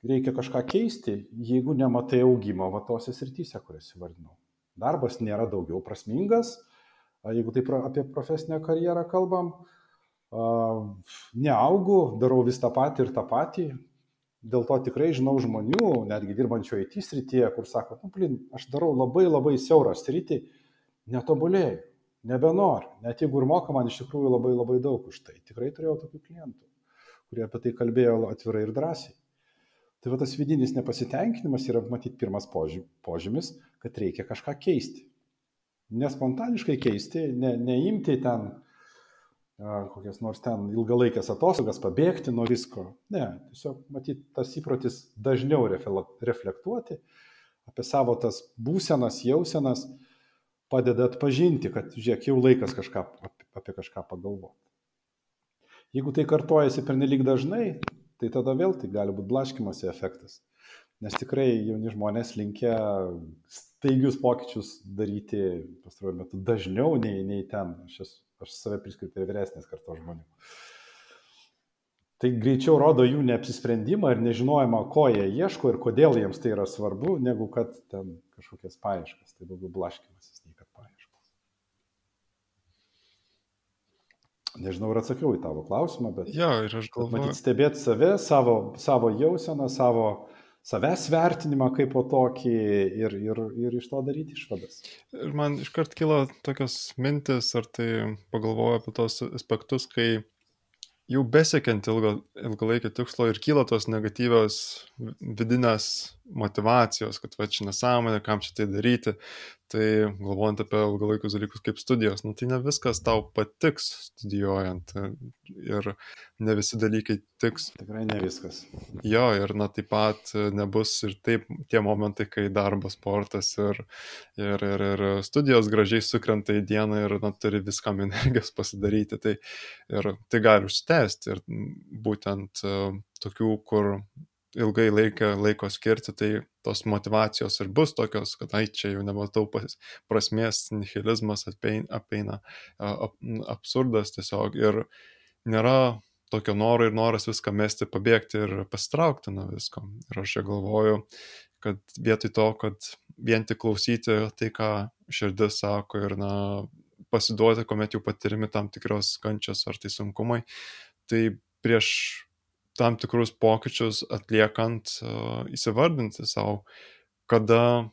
reikia kažką keisti, jeigu nematai augimo va tose srityse, kurias įvardinau. Darbas nėra daugiau prasmingas, jeigu taip apie profesinę karjerą kalbam, neaugu, darau vis tą patį ir tą patį. Dėl to tikrai žinau žmonių, netgi dirbančių IT srityje, kur sako, nu, blin, aš darau labai labai siaurą sritį, netobulėjau, nebenoriu. Net jeigu ir moka man iš tikrųjų labai labai daug už tai. Tikrai turėjau tokių klientų, kurie apie tai kalbėjo atvirai ir drąsiai. Tai va tas vidinis nepasitenkinimas yra, matyt, pirmas požymis, kad reikia kažką keisti. Nespontaniškai keisti, ne, neimti ten kokias nors ten ilgalaikės atostogas, pabėgti nuo visko. Ne, tiesiog matyti tas įprotis dažniau reflektuoti apie savo tas būsenas, jausenas, padeda atpažinti, kad, žiūrėk, jau laikas kažką, apie kažką pagalvoti. Jeigu tai kartojasi per nelik dažnai, tai tada vėl tai gali būti blaškimosi efektas. Nes tikrai jauni žmonės linkia staigius pokyčius daryti pastaruoju metu dažniau nei, nei ten. Aš esu Aš save priskiriu prie vyresnės kartos žmonių. Tai greičiau rodo jų neapsisprendimą ir nežinojimą, ko jie ieško ir kodėl jiems tai yra svarbu, negu kad ten kažkokias paieškas. Tai daugiau blaškimasis nei kad paieškas. Nežinau, ar atsakiau į tavo klausimą, bet... Jo, ir aš galvoju. Matyti, stebėti save, savo, savo jauseną, savo savęs vertinimą kaip po tokį ir, ir, ir iš to daryti išvadas. Ir man iškart kilo tokios mintis, ar tai pagalvoju apie tos aspektus, kai jau besiekiant ilgo, ilgalaikio tikslo ir kyla tos negatyvios vidinės motivacijos, kad va čia nesąmonė, kam čia tai daryti, tai galvojant apie ilgalaikius dalykus kaip studijos, nu, tai ne viskas tau patiks studijuojant ir ne visi dalykai tiks. Tikrai ne viskas. Jo, ir na taip pat nebus ir taip tie momentai, kai darbas, sportas ir, ir, ir, ir studijos gražiai sukrenta į dieną ir na, turi viskam energijos pasidaryti. Tai, ir tai gali užtęsti ir būtent tokių, kur ilgai laiką, laiko skirti, tai tos motivacijos ir bus tokios, kad ai čia jau nematau prasmės, nihilizmas apeina, apeina ap, absurdas tiesiog ir nėra tokio noro ir noras viską mesti, pabėgti ir pasitraukti nuo visko. Ir aš čia galvoju, kad vietoj to, kad vien tik klausyti tai, ką širdis sako ir na, pasiduoti, kuomet jau patirimi tam tikros kančios ar tai sunkumai, tai prieš tam tikrus pokyčius atliekant, įsivardinti savo, kada,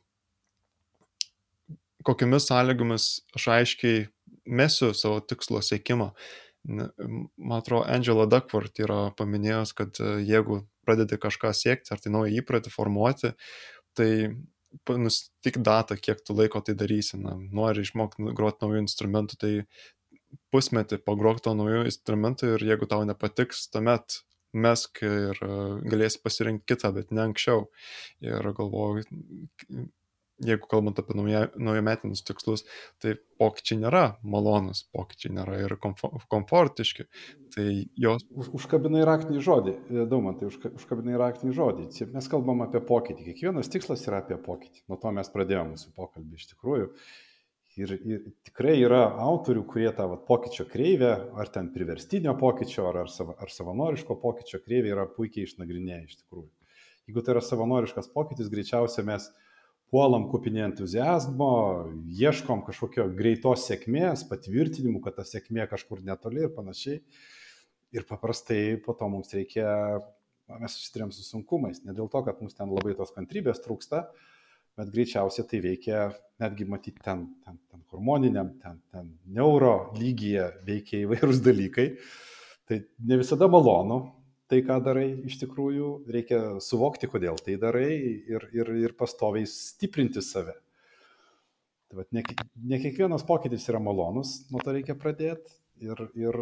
kokiamis sąlygomis aš aiškiai mesiu savo tikslo siekimą. Man atrodo, Angela Duckworth yra paminėjęs, kad e, jeigu pradedi kažką siekti, ar tai naują įprotį formuoti, tai nustik datą, kiek tu laiko tai darysi. Na, nori išmokti groti naujų instrumentų, tai pusmetį pagrok to naujų instrumentų ir jeigu tau nepatiks, tuomet mesk ir e, galėsi pasirinkti kitą, bet ne anksčiau. Ir galvoju, jeigu kalbant apie naujametinius tikslus, tai pokyčiai nėra malonus, pokyčiai nėra ir komfortiški. Tai jos... Už, užkabinai raktinį žodį, e, Daumantai, užka, užkabinai raktinį žodį. Mes kalbam apie pokytį, kiekvienas tikslas yra apie pokytį. Nuo to mes pradėjome mūsų pokalbį iš tikrųjų. Ir, ir tikrai yra autorių, kurie tą vat, pokyčio kreivę, ar ten priverstinio pokyčio, ar, ar, sava, ar savanoriško pokyčio kreivę yra puikiai išnagrinėję iš tikrųjų. Jeigu tai yra savanoriškas pokytis, greičiausiai mes puolam kupinį entuzijazmo, ieškom kažkokio greitos sėkmės, patvirtinimų, kad ta sėkmė kažkur netoli ir panašiai. Ir paprastai po to mums reikia, mes susidurėm su sunkumais. Ne dėl to, kad mums ten labai tos kantrybės trūksta, bet greičiausiai tai veikia netgi matyti ten, ten, ten hormoniniam, ten, ten neuro lygyje veikia įvairūs dalykai. Tai ne visada malonu tai, ką darai, iš tikrųjų reikia suvokti, kodėl tai darai ir, ir, ir pastoviai stiprinti save. Tai vat, ne, ne kiekvienas pokytis yra malonus, nuo to reikia pradėti ir, ir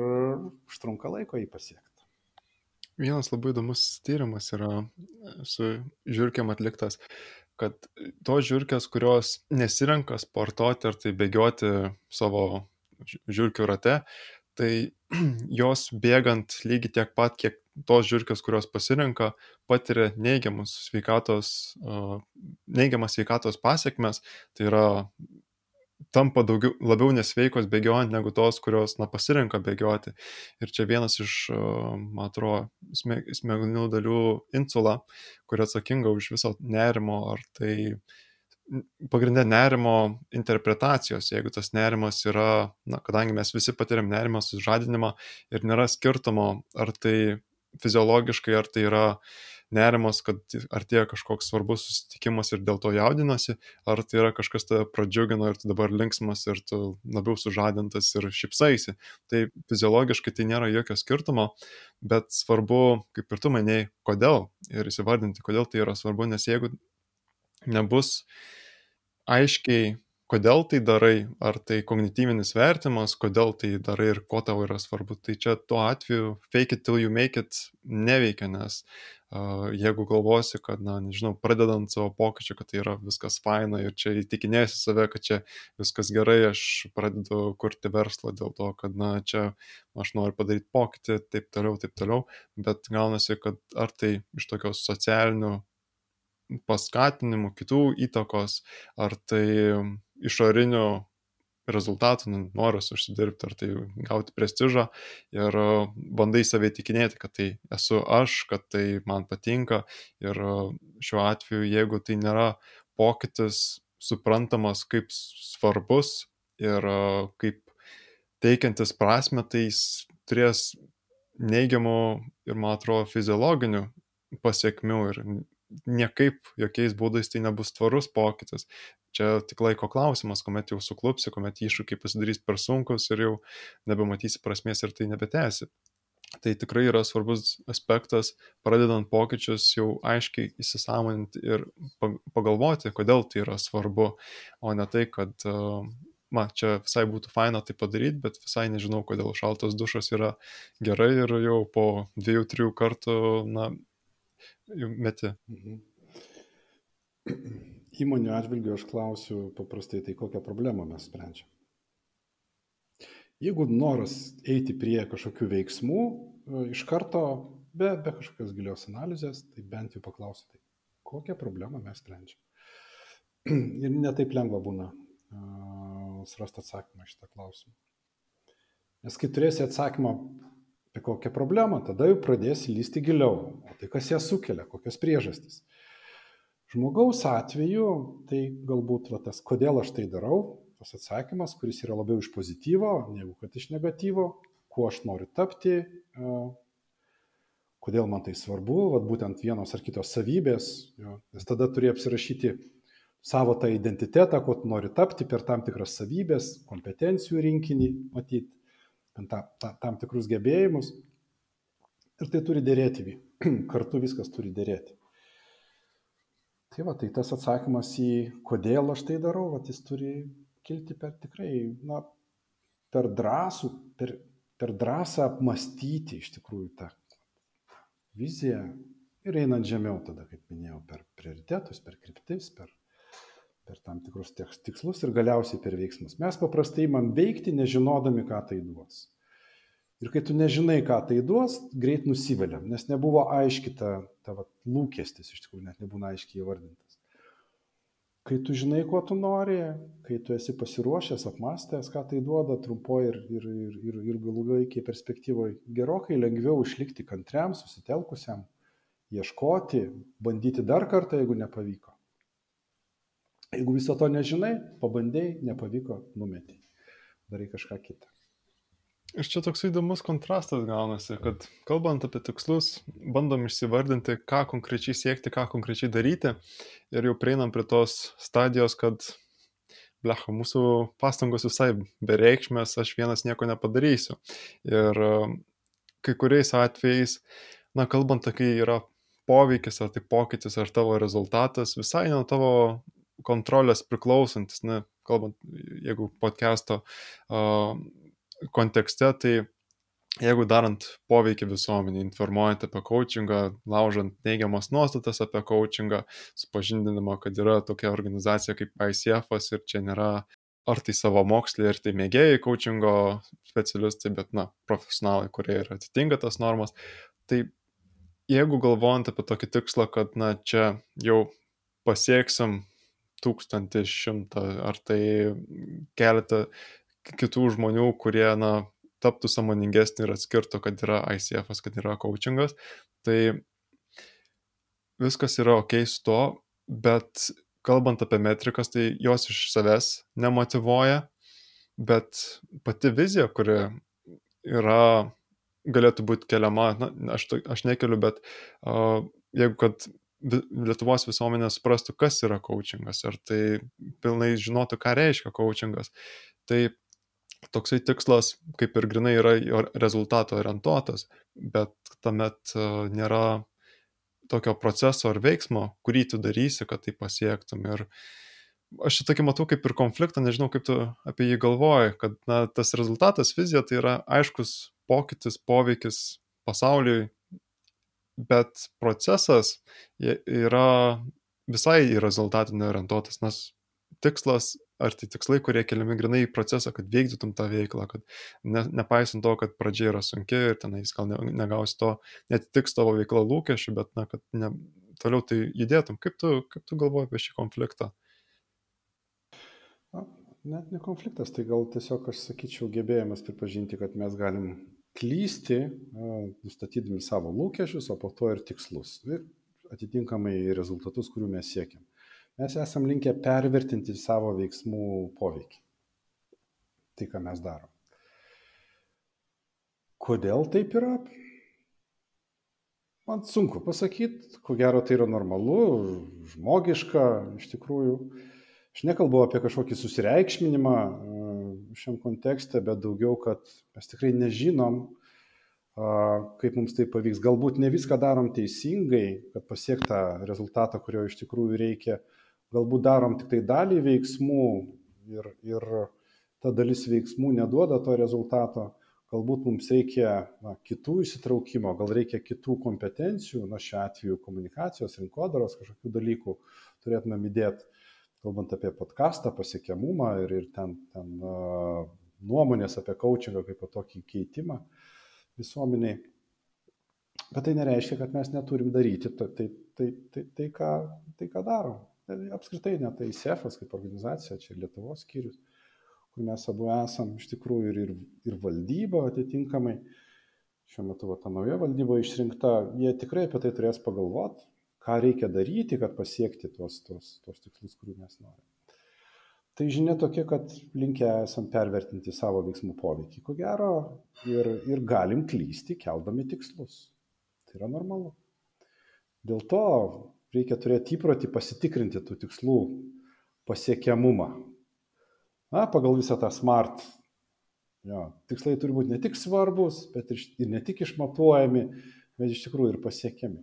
užtrunka laiko jį pasiekti. Vienas labai įdomus tyrimas yra su žiūrkiam atliktas, kad tos žiūrkės, kurios nesirenka sportuoti ar tai bėgioti savo žiūrkių rate, tai jos bėgant lygiai tiek pat, kiek tos žiūrkės, kurios pasirenka, patiria neigiamus sveikatos, neigiamas sveikatos pasiekmes, tai yra tampa daugiau, labiau nesveikos bėgiojant negu tos, kurios na, pasirenka bėgioti. Ir čia vienas iš, man atrodo, smegenų dalių insula, kuri atsakinga už viso nerimo, ar tai pagrindė nerimo interpretacijos, jeigu tas nerimas yra, na, kadangi mes visi patiriam nerimą sužadinimą ir nėra skirtumo, ar tai fiziologiškai, ar tai yra nerimas, kad artėja kažkoks svarbus susitikimas ir dėl to jaudinasi, ar tai yra kažkas tave pradžiugino ir tu dabar linksmas ir tu labiau sužadintas ir šipsaisi. Tai fiziologiškai tai nėra jokio skirtumo, bet svarbu, kaip ir tu manėjai, kodėl ir įsivardinti, kodėl tai yra svarbu, nes jeigu nebus aiškiai kodėl tai darai, ar tai kognityvinis vertimas, kodėl tai darai ir ko tau yra svarbu. Tai čia tuo atveju fake it till you make it neveikia, nes uh, jeigu galvosi, kad, na, nežinau, pradedant savo pokyčių, kad tai yra viskas faina ir čia įtikinėsi save, kad čia viskas gerai, aš pradedu kurti verslą dėl to, kad, na, čia aš noriu padaryti pokytį, taip toliau, taip toliau, bet gaunasi, kad ar tai iš tokios socialinių paskatinimų, kitų įtakos, ar tai išorinių rezultatų, nu, noras užsidirbti ar tai gauti prestižą ir bandai save įtikinėti, kad tai esu aš, kad tai man patinka ir šiuo atveju, jeigu tai nėra pokytis suprantamas kaip svarbus ir kaip teikiantis prasme, tai jis turės neigiamų ir, man atrodo, fiziologinių pasiekmių ir niekaip jokiais būdais tai nebus tvarus pokytis. Čia tik laiko klausimas, kuomet jau suklupsi, kuomet iššūkiai pasidarys per sunkus ir jau nebematysi prasmės ir tai nebetęsi. Tai tikrai yra svarbus aspektas, pradedant pokyčius jau aiškiai įsisamoninti ir pagalvoti, kodėl tai yra svarbu, o ne tai, kad man čia visai būtų faina tai padaryti, bet visai nežinau, kodėl šaltas dušas yra gerai ir jau po dviejų, trijų kartų, na, meti. Mhm. Įmonių atžvilgiu aš klausiu paprastai, tai kokią problemą mes sprendžiam. Jeigu noras eiti prie kažkokių veiksmų, e, iš karto be, be kažkokios gilios analizės, tai bent jau paklausiu, tai kokią problemą mes sprendžiam. Ir netaip lengva būna uh, surasti atsakymą šitą klausimą. Nes kai turėsi atsakymą apie kokią problemą, tada jau pradėsi lysti giliau. O tai kas ją sukelia, kokios priežastys. Žmogaus atveju tai galbūt va, tas, kodėl aš tai darau, tas atsakymas, kuris yra labiau iš pozityvo, negu kad iš negatyvo, kuo aš noriu tapti, kodėl man tai svarbu, va, būtent vienos ar kitos savybės, jo, nes tada turi apsirašyti savo tą identitetą, kuo tu nori tapti per tam tikras savybės, kompetencijų rinkinį, matyti ta, ta, tam tikrus gebėjimus. Ir tai turi dėrėti, kartu viskas turi dėrėti. Tai va, tai tas atsakymas į kodėl aš tai darau, va, jis turi kilti per tikrai, na, per drąsų, per, per drąsą apmastyti iš tikrųjų tą viziją ir einant žemiau tada, kaip minėjau, per prioritetus, per kryptis, per per tam tikrus tikslus ir galiausiai per veiksmus. Mes paprastai imam veikti, nežinodami, ką tai duos. Ir kai tu nežinai, ką tai duos, greit nusiveliam, nes nebuvo aiški ta, ta va, lūkestis, iš tikrųjų net nebūna aiškiai įvardintas. Kai tu žinai, ko tu nori, kai tu esi pasiruošęs, apmastęs, ką tai duoda trumpoje ir, ir, ir, ir, ir galų gaikiai perspektyvoje, gerokai lengviau išlikti kantriam, susitelkusiam, ieškoti, bandyti dar kartą, jeigu nepavyko. Jeigu viso to nežinai, pabandėjai, nepavyko, numeti. Darai kažką kitą. Ir čia toks įdomus kontrastas gaunasi, kad kalbant apie tikslus, bandom išsivardinti, ką konkrečiai siekti, ką konkrečiai daryti. Ir jau prieinam prie tos stadijos, kad, blecha, mūsų pastangos visai bereikšmės, aš vienas nieko nepadarysiu. Ir kai kuriais atvejais, na, kalbant, kai yra poveikis, ar tai pokytis, ar tavo rezultatas, visai nuo tavo kontrolės priklausantis, na, kalbant, jeigu podcast'o kontekste, tai jeigu darant poveikį visuomenį, informuojant apie coachingą, laužant neigiamas nuostatas apie coachingą, supažindinimą, kad yra tokia organizacija kaip ICF ir čia nėra ar tai savo mokslai, ar tai mėgėjai coachingo specialistai, bet, na, profesionalai, kurie ir atitinka tas normas. Tai jeigu galvojant apie tokį tikslą, kad, na, čia jau pasieksim tūkstantį šimtą, ar tai keletą kitų žmonių, kurie, na, taptų samoningesnį ir atskirtų, kad yra ICF, kad yra coachingas. Tai viskas yra ok su to, bet kalbant apie metrikas, tai jos iš savęs nemotivuoja, bet pati vizija, kuri yra, galėtų būti keliama, na, aš, aš nekeliu, bet uh, jeigu kad Lietuvos visuomenė suprastų, kas yra coachingas, ar tai pilnai žinotų, ką reiškia coachingas, tai toksai tikslas kaip ir grinai yra rezultato orientuotas, bet tuomet e, nėra tokio proceso ar veiksmo, kurį tu darysi, kad tai pasiektum. Ir aš šitą matau kaip ir konfliktą, nežinau, kaip tu apie jį galvoji, kad na, tas rezultatas, vizija tai yra aiškus pokytis, poveikis pasauliui, bet procesas yra visai į rezultatą neorientuotas, nes tikslas ar tai tikslai, kurie keliami grinai į procesą, kad vykdytum tą veiklą, kad ne, nepaisant to, kad pradžia yra sunki ir tenais gal ne, negausi to, netitiks tavo veikla lūkesčių, bet na, kad ne, toliau tai judėtum. Kaip tu, kaip tu galvoji apie šį konfliktą? Net ne konfliktas, tai gal tiesiog aš sakyčiau gebėjimas pripažinti, kad mes galim klysti, nustatydami savo lūkesčius, o po to ir tikslus. Ir atitinkamai rezultatus, kurių mes siekiam mes esam linkę pervertinti savo veiksmų poveikį. Tai, ką mes darom. Kodėl taip yra? Man sunku pasakyti, ko gero tai yra normalu, žmogiška, iš tikrųjų. Aš nekalbu apie kažkokį susireikšminimą šiam kontekste, bet daugiau, kad mes tikrai nežinom, kaip mums tai pavyks. Galbūt ne viską darom teisingai, kad pasiektą rezultatą, kurio iš tikrųjų reikia, galbūt darom tik tai dalį veiksmų ir, ir ta dalis veiksmų neduoda to rezultato, galbūt mums reikia na, kitų įsitraukimo, gal reikia kitų kompetencijų, na šiuo atveju komunikacijos, rinkodaros kažkokių dalykų turėtumėm įdėti, kalbant apie podcastą, pasiekiamumą ir, ir ten, ten nuomonės apie coachingą kaip tokį keitimą visuomeniai. Bet tai nereiškia, kad mes neturim daryti tai, tai, tai, tai, tai, ką, tai ką darom. Apskritai net tai SEFas kaip organizacija, čia Lietuvos skyrius, kur mes abu esam iš tikrųjų ir, ir, ir valdyba atitinkamai, šiuo metu va, ta nauja valdyba išrinkta, jie tikrai apie tai turės pagalvoti, ką reikia daryti, kad pasiekti tuos, tuos, tuos tikslus, kurių mes norime. Tai žinia tokia, kad linkę esam pervertinti savo veiksmų poveikį, ko gero, ir, ir galim klysti, keldami tikslus. Tai yra normalu. Dėl to reikia turėti įprotį pasitikrinti tų tikslų pasiekiamumą. Na, pagal visą tą smart. Jo, tikslai turi būti ne tik svarbus, bet ir, ir ne tik išmatuojami, bet iš tikrųjų ir pasiekiami.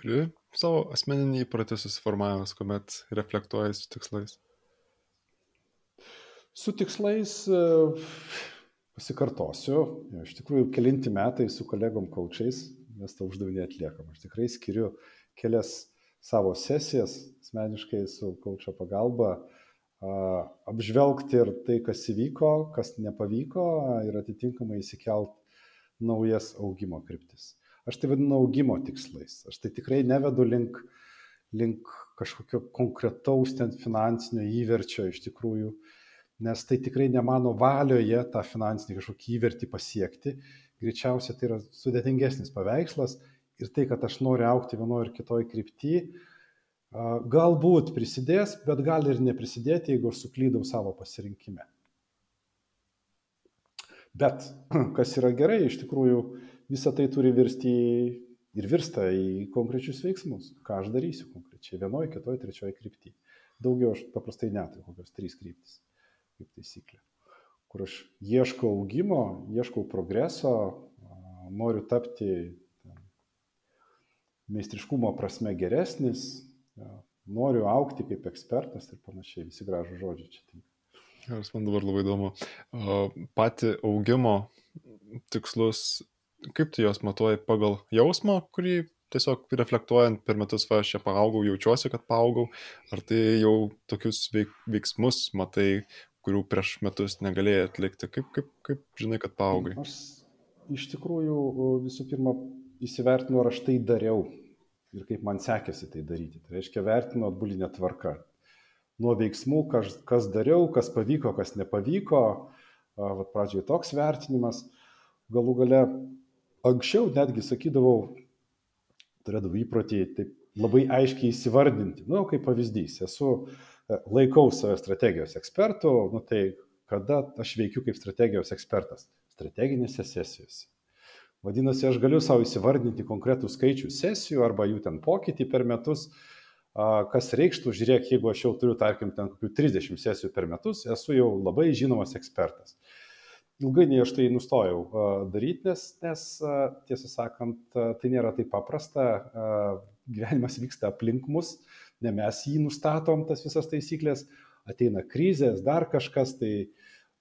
Turi savo asmeninį įprotį susiformavęs, kuomet reflektuoji su tikslais? Su tikslais pasikartosiu, iš tikrųjų kelinti metai su kolegom kaučiais mes tą uždavinį atliekam. Aš tikrai skiriu kelias savo sesijas asmeniškai su kaučio pagalba apžvelgti ir tai, kas įvyko, kas nepavyko ir atitinkamai įsikelt naujas augimo kryptis. Aš tai vadinu augimo tikslais. Aš tai tikrai nevedu link, link kažkokio konkretaus ten finansinio įverčio iš tikrųjų. Uh, nes tai tikrai ne mano valioje tą finansinį kažkokį įvertį pasiekti. Greičiausiai tai yra sudėtingesnis paveikslas ir tai, kad aš noriu aukti vienoje ir kitoje kryptyje, galbūt prisidės, bet gali ir neprisidėti, jeigu aš suklydau savo pasirinkime. Bet kas yra gerai, iš tikrųjų visą tai turi virsti ir virsta į konkrečius veiksmus. Ką aš darysiu konkrečiai vienoje, kitoje, trečioje kryptyje. Daugiau aš paprastai neturiu, kokios trys kryptis kaip taisyklė, kur aš ieškau augimo, ieškau progreso, noriu tapti meistriškumo prasme geresnis, noriu aukti kaip ekspertas ir panašiai, visi gražų žodžiai čia tinka. Geras, man dabar labai įdomu. Pati augimo tikslus, kaip tu juos matuoji pagal jausmą, kurį tiesiog reflektuojant per metus, va, aš čia paaugau, jaučiuosi, kad paaugau, ar tai jau tokius veik, veiksmus matai, kurių prieš metus negalėjai atlikti, kaip, kaip, kaip žinai, kad paaugai? Aš iš tikrųjų visų pirma įsivertinu, ar aš tai dariau ir kaip man sekėsi tai daryti. Tai reiškia, vertinu atbulinę tvarką. Nuo veiksmų, kas, kas dariau, kas pavyko, kas nepavyko. Vat pradžioje toks vertinimas. Galų gale anksčiau netgi sakydavau, turėdavau įprotį taip labai aiškiai įsivardinti. Na, nu, kaip pavyzdys, esu e, laikau save strategijos ekspertų, nu tai kada aš veikiu kaip strategijos ekspertas? Strateginėse sesijose. Vadinasi, aš galiu savo įsivardinti konkretų skaičių sesijų arba jų ten pokytį per metus, kas reikštų, žiūrėk, jeigu aš jau turiu, tarkim, ten kokių 30 sesijų per metus, esu jau labai žinomas ekspertas. Ilgainiui aš tai nustojau daryti, nes, nes tiesą sakant, tai nėra taip paprasta, gyvenimas vyksta aplink mus, ne mes jį nustatom, tas visas taisyklės, ateina krizės, dar kažkas, tai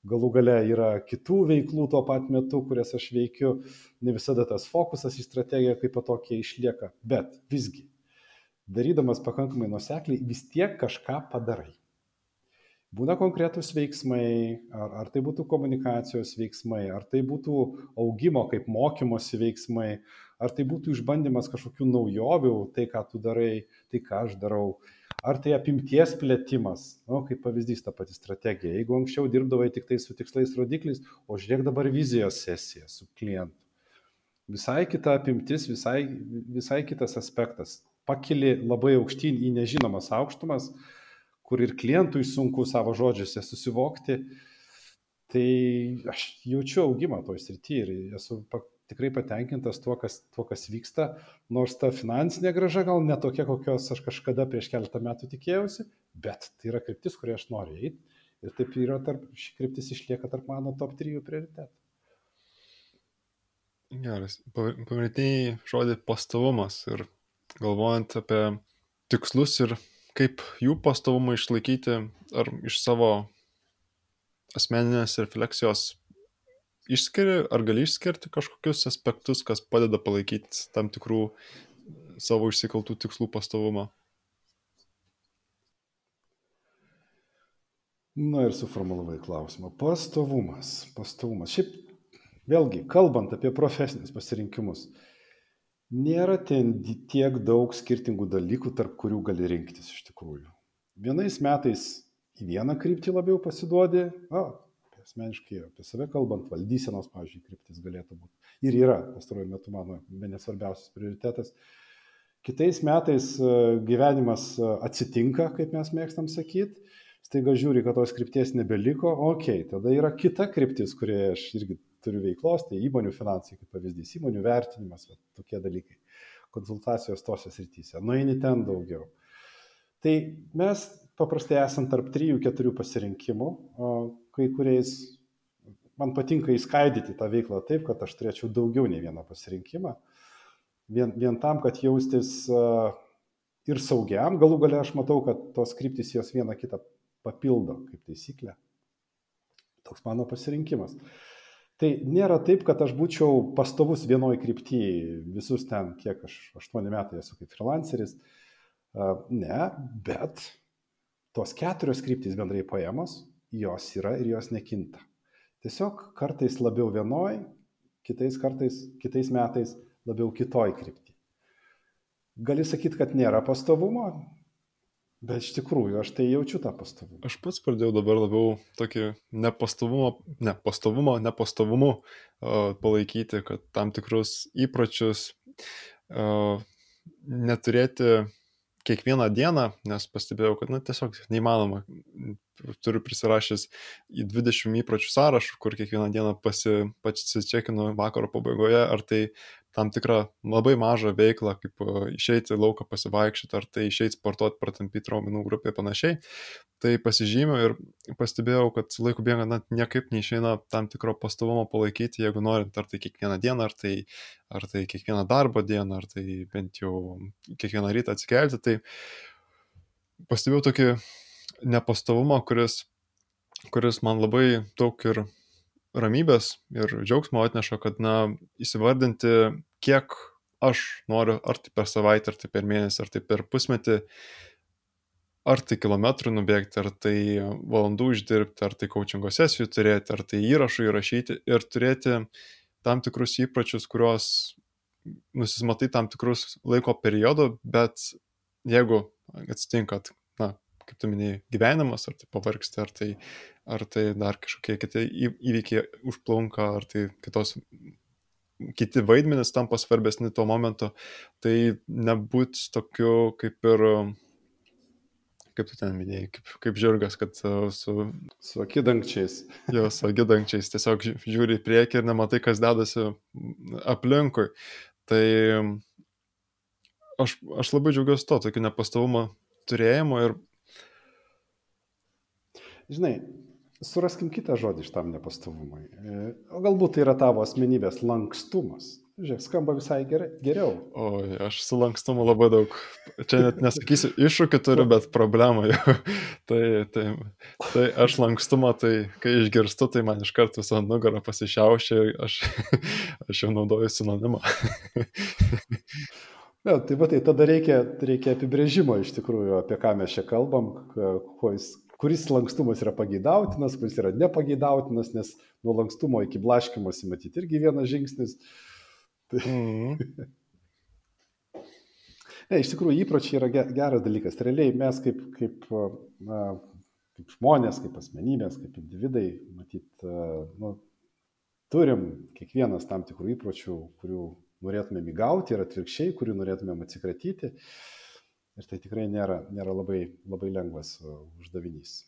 galų gale yra kitų veiklų tuo pat metu, kurias aš veikiu, ne visada tas fokusas į strategiją kaip patokiai išlieka, bet visgi, darydamas pakankamai nusekliai, vis tiek kažką padarai. Būna konkretūs veiksmai, ar, ar tai būtų komunikacijos veiksmai, ar tai būtų augimo kaip mokymosi veiksmai, ar tai būtų išbandymas kažkokių naujovių, tai ką tu darai, tai ką aš darau Ar tai apimties plėtimas, nu, kaip pavyzdys ta pati strategija. Jeigu anksčiau dirbdavai tik tai su tikslais rodikliais, o žiūrėk dabar vizijos sesija su klientu. Visai kita apimtis, visai, visai kitas aspektas. Pakili labai aukštyn į nežinomas aukštumas, kur ir klientui sunku savo žodžiuose susivokti. Tai aš jaučiu augimą toj srity ir esu tikrai patenkintas tuo kas, tuo, kas vyksta, nors ta finansinė graža gal netokia, kokios aš kažkada prieš keletą metų tikėjausi, bet tai yra kryptis, kurie aš noriu eiti. Ir taip yra tarp, ši kryptis išlieka tarp mano top 3 prioritetų. Geras. Paminėjai žodį pastovumas ir galvojant apie tikslus ir kaip jų pastovumą išlaikyti, ar iš savo asmeninės refleksijos išskiri, ar gali išskirti kažkokius aspektus, kas padeda palaikyti tam tikrų savo išsikaltų tikslų pastovumą? Na ir suformulavai klausimą. Pastovumas. Pastovumas. Šiaip, vėlgi, kalbant apie profesinius pasirinkimus, nėra ten tiek daug skirtingų dalykų, tarp kurių gali rinktis iš tikrųjų. Vienais metais į vieną kryptį labiau pasiduodi, o, asmeniškai apie save kalbant, valdysenos, pavyzdžiui, kryptis galėtų būti. Ir yra pastaruoju metu mano bene svarbiausias prioritetas. Kitais metais e, gyvenimas e, atsitinka, kaip mes mėgstam sakyti, staiga žiūri, kad tos krypties nebeliko, okei, okay, tada yra kita kryptis, kurioje aš irgi turiu veiklos, tai įmonių finansai, kaip pavyzdys, įmonių vertinimas, va, tokie dalykai, konsultacijos tose srityse, nueini ten daugiau. Tai mes paprastai esam tarp 3-4 pasirinkimų, kai kuriais man patinka įskaidyti tą veiklą taip, kad aš turėčiau daugiau nei vieną pasirinkimą. Vien, vien tam, kad jaustis ir saugiam, galų gale aš matau, kad tos kryptis jos vieną kitą papildo kaip taisyklė. Toks mano pasirinkimas. Tai nėra taip, kad aš būčiau pastovus vienoje kryptyje, visus ten, kiek aš, aštuoni metai esu kaip freelanceris. Ne, bet tos keturios kryptys bendrai paėmos jos yra ir jos nekinta. Tiesiog kartais labiau vienoj, kitais kartais, kitais metais labiau kitoj krypti. Gali sakyti, kad nėra pastovumo, bet iš tikrųjų aš tai jaučiu tą pastovumą. Aš pats pradėjau dabar labiau tokį nepastovumo, ne pastovumo, nepastovumu uh, palaikyti, kad tam tikrus įpročius uh, neturėti kiekvieną dieną, nes pastebėjau, kad na, tiesiog neįmanoma. Turiu prisirašęs į 20 įpročių sąrašų, kur kiekvieną dieną pasi, pasičekinu vakaro pabaigoje, ar tai tam tikrą labai mažą veiklą, kaip išeiti į lauką pasivaikščioti, ar tai išeiti sportuoti, pratampyti raumenų grupę ir panašiai. Tai pasižymiu ir pastebėjau, kad laiku bėgant na, niekaip neišeina tam tikro pastovumo palaikyti, jeigu norint, ar tai kiekvieną dieną, ar tai, ar tai kiekvieną darbo dieną, ar tai bent jau kiekvieną rytą atsikelti. Tai pastebėjau tokį nepastovumą, kuris, kuris man labai daug ir ramybės ir džiaugsmo atneša, kad, na, įsivardinti, kiek aš noriu, ar tai per savaitę, ar tai per mėnesį, ar tai per pusmetį, ar tai kilometrų nubėgti, ar tai valandų uždirbti, ar tai coachingo sesijų turėti, ar tai įrašų įrašyti ir turėti tam tikrus įpročius, kuriuos nusimatai tam tikrus laiko periodo, bet jeigu atsitinka, na, kaip tu minėjai, gyvenimas, ar tai pavargsti, ar tai, ar tai dar kažkokie kiti įvykiai užplunka, ar tai kitos kiti vaidmenys tampa svarbesni tuo momentu, tai nebūt tokiu kaip ir kaip tu ten minėjai, kaip, kaip žirgas, kad su... Su akidangčiais. jo, su akidangčiais. Tiesiog žiūri į priekį ir nematai, kas dedasi aplinkui. Tai aš, aš labai džiaugiuosi to, tokio nepastovumo turėjimo ir... Žinai, suraskim kitą žodį iš tam nepastovumui. E, o galbūt tai yra tavo asmenybės lankstumas. Žiūrėk, skamba visai gerai, geriau. O, aš su lankstumu labai daug, čia net nesakysiu, iššūkių turiu, bet problemų jau. tai, tai, tai aš lankstumą, tai kai išgirstu, tai man iš karto visą nugarą pasišiaušia, aš, aš jau naudoju sinonimą. Ja, tai va, tai tada reikia, reikia apibrėžimo iš tikrųjų, apie ką mes čia kalbam, jis, kuris lankstumas yra pageidautinas, kuris yra nepageidautinas, nes nuo lankstumo iki blaškimosi matyti irgi vienas žingsnis. Mm. ne, iš tikrųjų, įpročiai yra geras dalykas. Realiai mes kaip, kaip, na, kaip žmonės, kaip asmenybės, kaip individai, matyt, nu, turim kiekvienas tam tikrų įpročių, kurių norėtumėm įgauti ir atvirkščiai, kurių norėtumėm atsikratyti. Ir tai tikrai nėra, nėra labai, labai lengvas uh, uždavinys.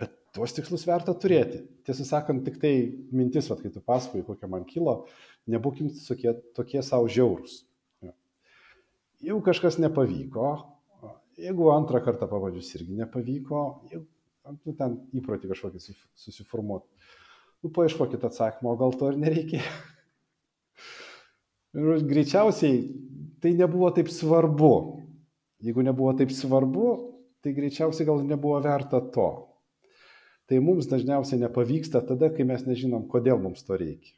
Bet tuos tikslus verta turėti. Tiesą sakant, tik tai mintis, vat, kai tu pasakoji, kokia man kilo, nebūkim tokie, tokie savo žiaurūs. Jeigu kažkas nepavyko, jeigu antrą kartą pabandžius irgi nepavyko, jeigu nu, ten įprotį kažkokį susiformuoti, nu paieškokit atsakymą, o gal to ir nereikėjo. Ir greičiausiai tai nebuvo taip svarbu. Jeigu nebuvo taip svarbu, tai greičiausiai gal nebuvo verta to. Tai mums dažniausiai nepavyksta tada, kai mes nežinom, kodėl mums to reikia.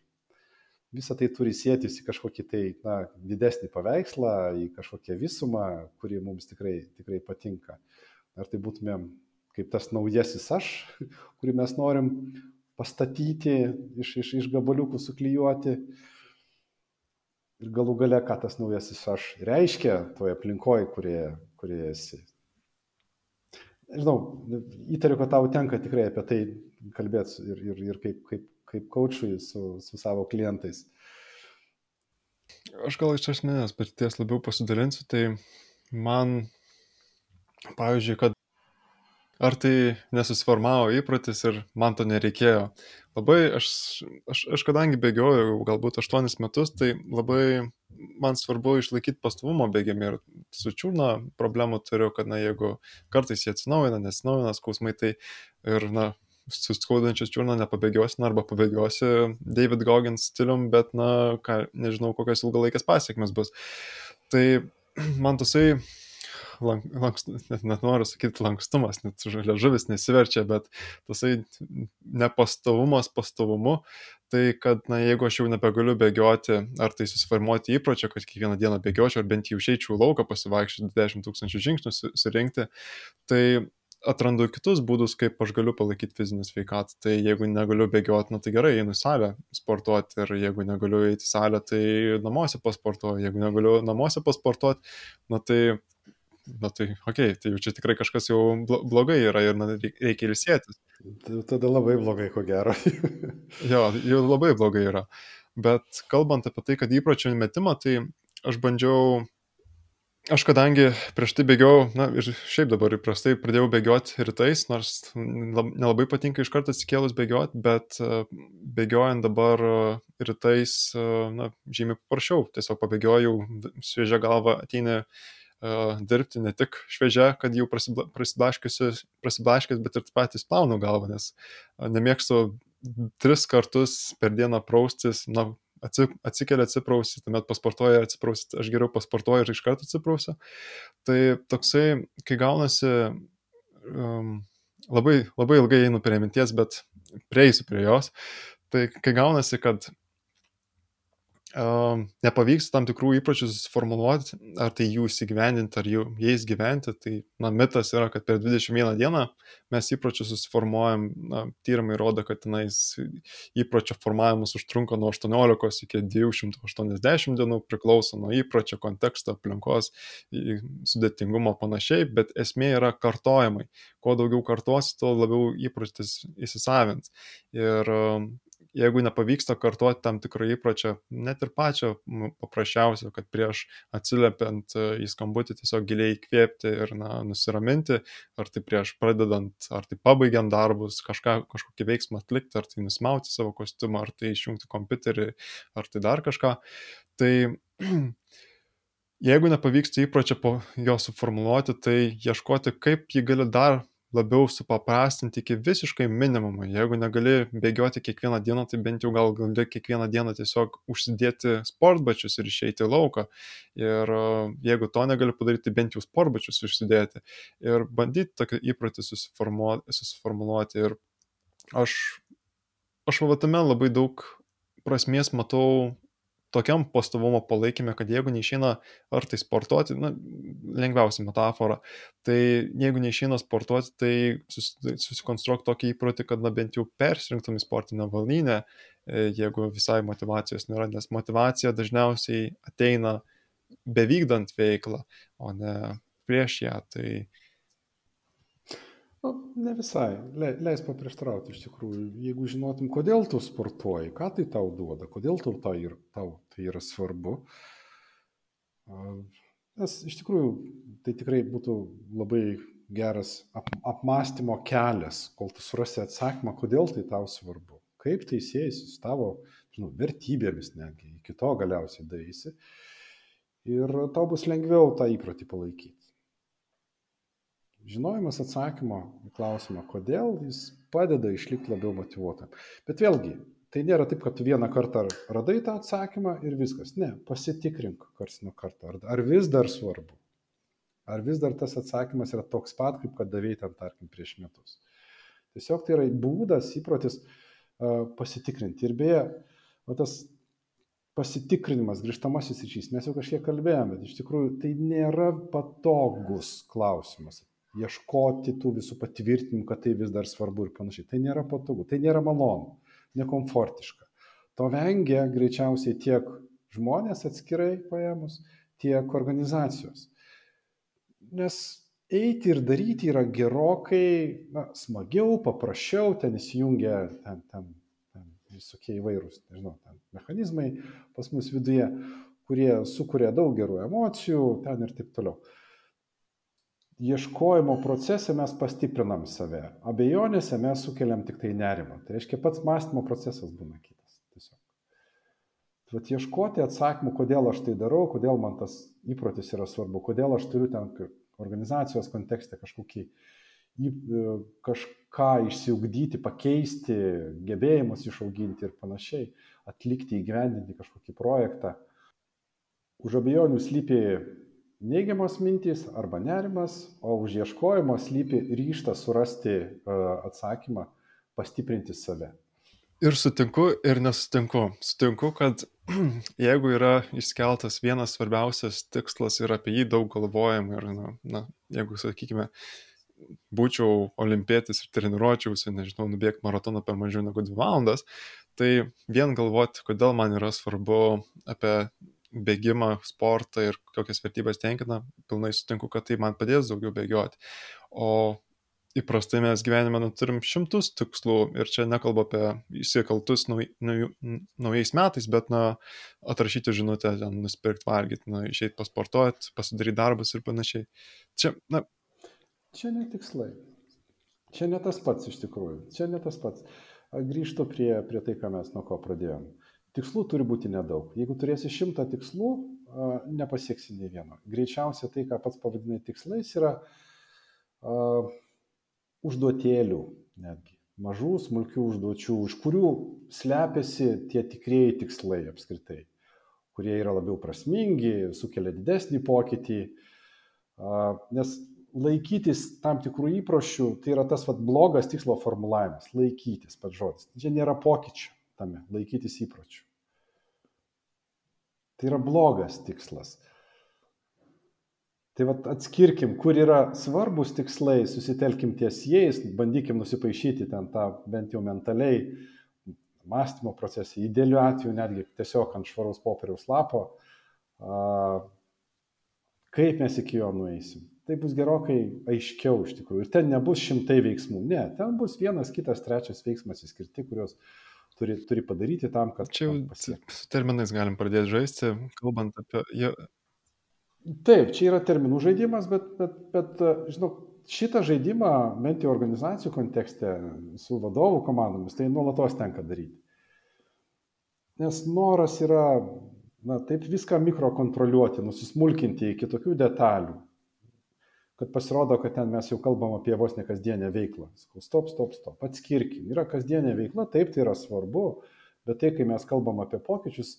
Visą tai turi sėtis į kažkokį tai na, didesnį paveikslą, į kažkokią visumą, kuri mums tikrai, tikrai patinka. Ar tai būtumėm kaip tas naujasis aš, kurį mes norim pastatyti, iš, iš, iš gabaliukų suklyjuoti, ir galų gale, ką tas naujasis aš reiškia toje aplinkoje, kurioje, kurioje esi. Žinau, įtariu, kad tau tenka tikrai apie tai kalbėti ir, ir, ir kaip, kaip, kaip coachui su, su savo klientais. Aš gal iš asmenės patirties labiau pasidalinsiu, tai man, pavyzdžiui, kad ar tai nesusiformavo įprotis ir man to nereikėjo. Labai, aš, aš, aš kadangi bėgioju galbūt 8 metus, tai labai man svarbu išlaikyti pastovumą bėgiami ir su čiūna problemų turiu, kad na jeigu kartais jie atsinaujina, nesinaujina skausmai, tai ir na su skaudančias čiūną nepabėgiosi, na, arba pabėgiosi David Goggins stilium, bet na, ką, nežinau, kokios ilgalaikės pasiekmes bus. Tai man tasai lank, lankstus, net, net noriu sakyti lankstumas, net žalia žuvis nesiverčia, bet tasai nepastovumas pastovumu, tai kad, na, jeigu aš jau nebegaliu bėgioti, ar tai susiformuoti įpročio, kad kiekvieną dieną bėgiočiau, ar bent jau išeičiau lauką pasivaikščioti 10 tūkstančių žingsnių surinkti, tai atrandu kitus būdus, kaip aš galiu palaikyti fizinę sveikatą. Tai jeigu negaliu bėgioti, na tai gerai, einu į salę sportuoti ir jeigu negaliu eiti į salę, tai namuose pasportuoju. Jeigu negaliu namuose pasportuoti, na tai na tai okei, okay, tai jau čia tikrai kažkas jau blogai yra ir na, reikia ilsėtis. Tada labai blogai, ko gero. jo, jau labai blogai yra. Bet kalbant apie tai, kad įpročio metimą, tai aš bandžiau, aš kadangi prieš tai bėgiau, na ir šiaip dabar įprastai pradėjau bėgioti rytais, nors nelabai patinka iš karto atsikėlus bėgioti, bet e, bėgiojant dabar e, rytais, e, na, žymiai paprasčiau, tiesiog pabėgiojau, šviežia galva ateina dirbti ne tik šviežia, kad jau prasiblaškęs, bet ir patys plaunu galvą, nes nemėgstu tris kartus per dieną praustis, na, atsikelia, atsiprausi, tuomet pasportuoji, atsiprausi, aš geriau pasportuoju ir iš karto atsiprausiu. Tai toksai, kai gaunasi, um, labai, labai ilgai einu prie minties, bet prieisiu prie jos, tai kai gaunasi, kad nepavyks tam tikrų įpročių susiformuluoti, ar tai jų įsigyvendinti, ar jų, jais gyventi, tai na, mitas yra, kad per 21 dieną mes įpročius susiformuojam, na, tyrimai rodo, kad tenais įpročio formavimas užtrunka nuo 18 iki 280 dienų, priklauso nuo įpročio, konteksto, aplinkos, sudėtingumo panašiai, bet esmė yra kartojimai. Kuo daugiau kartuosi, tuo labiau įprotis įsisavins. Ir jeigu nepavyksta kartuoti tam tikro įpročio, net ir pačio paprasčiausio, kad prieš atsiliepiant e, į skambutį tiesiog giliai įkvėpti ir na, nusiraminti, ar tai prieš pradedant, ar tai pabaigiant darbus, kažką, kažkokį veiksmą atlikti, ar tai nusimauti savo kostiumą, ar tai išjungti kompiuterį, ar tai dar kažką. Tai jeigu nepavyksta įpročio po jo suformuoluoti, tai ieškoti, kaip jį gali dar labiau supaprastinti iki visiškai minimumo. Jeigu negali bėgioti kiekvieną dieną, tai bent jau gal gali kiekvieną dieną tiesiog užsidėti sportbačius ir išeiti į lauką. Ir e, jeigu to negali padaryti, tai bent jau sportbačius užsidėti. Ir bandyti tokį įprotį susiformuoluoti. Ir aš, aš va tame labai daug prasmės matau tokiam pastovumo palaikyme, kad jeigu neišeina ar tai sportuoti, na, lengviausia metafora, tai jeigu neišeina sportuoti, tai susikonstruok tokį įprotį, kad na bent jau persirinktum į sportinę valnynę, e, jeigu visai motivacijos nėra, nes motivacija dažniausiai ateina bevykdant veiklą, o ne prieš ją. Tai Nu, ne visai. Le, leis paprieštrauti iš tikrųjų. Jeigu žinotum, kodėl tu sportuoji, ką tai tau duoda, kodėl tau, tau, ir, tau tai yra svarbu. Nes iš tikrųjų tai tikrai būtų labai geras ap, apmąstymo kelias, kol tu surasi atsakymą, kodėl tai tau svarbu, kaip tai siejasi su tavo žinau, vertybėmis, netgi iki to galiausiai darysi. Ir tau bus lengviau tą įprotį palaikyti. Žinojimas atsakymo į klausimą, kodėl, jis padeda išlikti labiau motivuotam. Bet vėlgi, tai nėra taip, kad tu vieną kartą radai tą atsakymą ir viskas. Ne, pasitikrink kars nuo karto, ar, vis dar svarbu. Ar vis dar tas atsakymas yra toks pat, kaip kad davėjai ten, tarkim, prieš metus. Tiesiog tai yra būdas, įprotis uh, pasitikrinti. Ir beje, o tas pasitikrinimas, grįžtamasis ryšys, mes jau kažkiek kalbėjome, bet iš tikrųjų tai nėra patogus klausimas ieškoti tų visų patvirtinimų, kad tai vis dar svarbu ir panašiai. Tai nėra patogu, tai nėra malonu, nekomfortiška. To vengia greičiausiai tiek žmonės atskirai paėmus, tiek organizacijos. Nes eiti ir daryti yra gerokai na, smagiau, paprasčiau, ten įsijungia ten, ten, ten visokie įvairūs, nežinau, ten mechanizmai pas mus viduje, kurie sukuria daug gerų emocijų, ten ir taip toliau ieškojimo procese mes pastiprinam save, abejonėse mes sukeliam tik tai nerimą. Tai reiškia, pats mąstymo procesas būna kitas. Tiesiog. Tai vat ieškoti atsakymų, kodėl aš tai darau, kodėl man tas įprotis yra svarbu, kodėl aš turiu ten organizacijos kontekste kažkokį e, kažką išsiugdyti, pakeisti, gebėjimus išauginti ir panašiai, atlikti, įgyvendinti kažkokį projektą. Už abejonių slypi neigiamos mintys arba nerimas, o už ieškojimo slypi ryštas surasti e, atsakymą, pastiprinti save. Ir sutinku, ir nesutinku. Sutinku, kad jeigu yra iškeltas vienas svarbiausias tikslas ir apie jį daug galvojama ir, na, na jeigu, sakykime, būčiau olimpietis ir treniruočiausi, nežinau, nubėgti maratoną per mažiau negu dvi valandas, tai vien galvoti, kodėl man yra svarbu apie bėgimą, sportą ir kokias vertybės tenkina, pilnai sutinku, kad tai man padės daugiau bėgioti. O įprastai mes gyvenime nu, turim šimtus tikslų ir čia nekalbu apie įsikaltus nauj, nauj, naujais metais, bet na, atrašyti žinutę, nusipirkti valgyti, na, išeiti pasportuoti, pasidaryti darbus ir panašiai. Čia, na. Čia ne tikslai. Čia ne tas pats iš tikrųjų. Čia ne tas pats. Grįžtu prie, prie tai, ką mes nuo ko pradėjom. Tikslų turi būti nedaug. Jeigu turėsi šimtą tikslų, nepasieksi nei vieno. Greičiausiai tai, ką pats pavadinai tikslais, yra uh, užduotėlių netgi, mažų, smulkių užduočių, už kurių slepiasi tie tikrieji tikslai apskritai, kurie yra labiau prasmingi, sukelia didesnį pokytį. Nes laikytis tam tikrų įpročių, tai yra tas vat, blogas tikslo formulavimas - laikytis pats žodis. Čia nėra pokyčių tame, laikytis įpročių. Tai yra blogas tikslas. Tai vat atskirkim, kur yra svarbus tikslai, susitelkim ties jais, bandykim nusipaišyti ten tą bent jau mentaliai mąstymo procesą, idealiu atveju netgi tiesiog ant švaraus popieriaus lapo, kaip mes iki jo nueisim. Tai bus gerokai aiškiau iš tikrųjų. Ir ten nebus šimtai veiksmų. Ne, ten bus vienas, kitas, trečias veiksmas įskirti, kuriuos turi, turi padaryti tam, kad... Čia jau su terminais galim pradėti žaisti, kalbant apie... Ja, Taip, čia yra terminų žaidimas, bet, bet, bet žinau, šitą žaidimą, bent jau organizacijų kontekste, su vadovų komandomis, tai nuolatos tenka daryti. Nes noras yra, na, taip viską mikrokontroliuoti, nusismulkinti iki tokių detalių, kad pasirodo, kad ten mes jau kalbam apie vos ne kasdienę veiklą. Sakau, stop, stop, stop, atskirkim. Yra kasdienė veikla, taip tai yra svarbu, bet tai, kai mes kalbam apie pokyčius,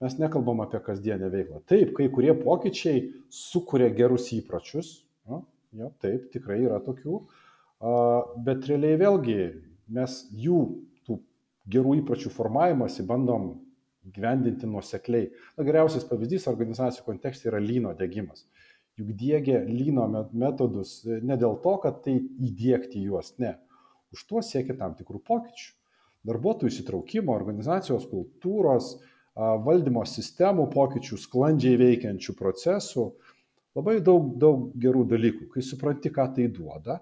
mes nekalbam apie kasdienę veiklą. Taip, kai kurie pokyčiai sukuria gerus įpročius, jo, jo, taip, tikrai yra tokių, bet realiai vėlgi mes jų tų gerų įpročių formavimąsi bandom gyvendinti nuosekliai. Na, geriausias pavyzdys organizacijų kontekste yra lyno dėgymas. Juk dėgia lyno metodus ne dėl to, kad tai įdėkti juos, ne. Už to siekia tam tikrų pokyčių. Darbuotojų įsitraukimo, organizacijos kultūros, valdymo sistemų pokyčių, sklandžiai veikiančių procesų, labai daug, daug gerų dalykų. Kai supranti, ką tai duoda,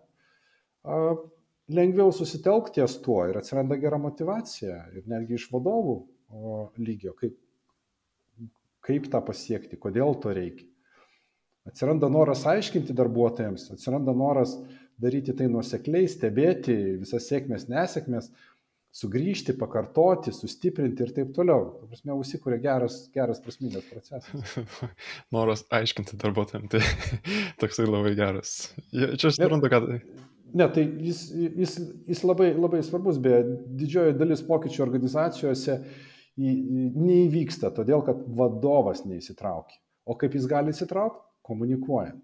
lengviau susitelkti ties tuo ir atsiranda gera motivacija ir netgi iš vadovų lygio, kaip, kaip tą pasiekti, kodėl to reikia. Atsiranda noras aiškinti darbuotojams, atsiranda noras daryti tai nuosekliai, stebėti visas sėkmės, nesėkmės, sugrįžti, pakartoti, sustiprinti ir taip toliau. Ta prasme, užsikūrė geras, geras prasmingas procesas. Noras aiškinti darbuotojams, tai toksai labai geras. Čia aš suprantu, kad... Ne, tai jis, jis, jis labai, labai svarbus, beje, didžioji dalis pokyčių organizacijose neįvyksta, todėl kad vadovas neįsitraukia. O kaip jis gali įsitraukti? Komunikuojant,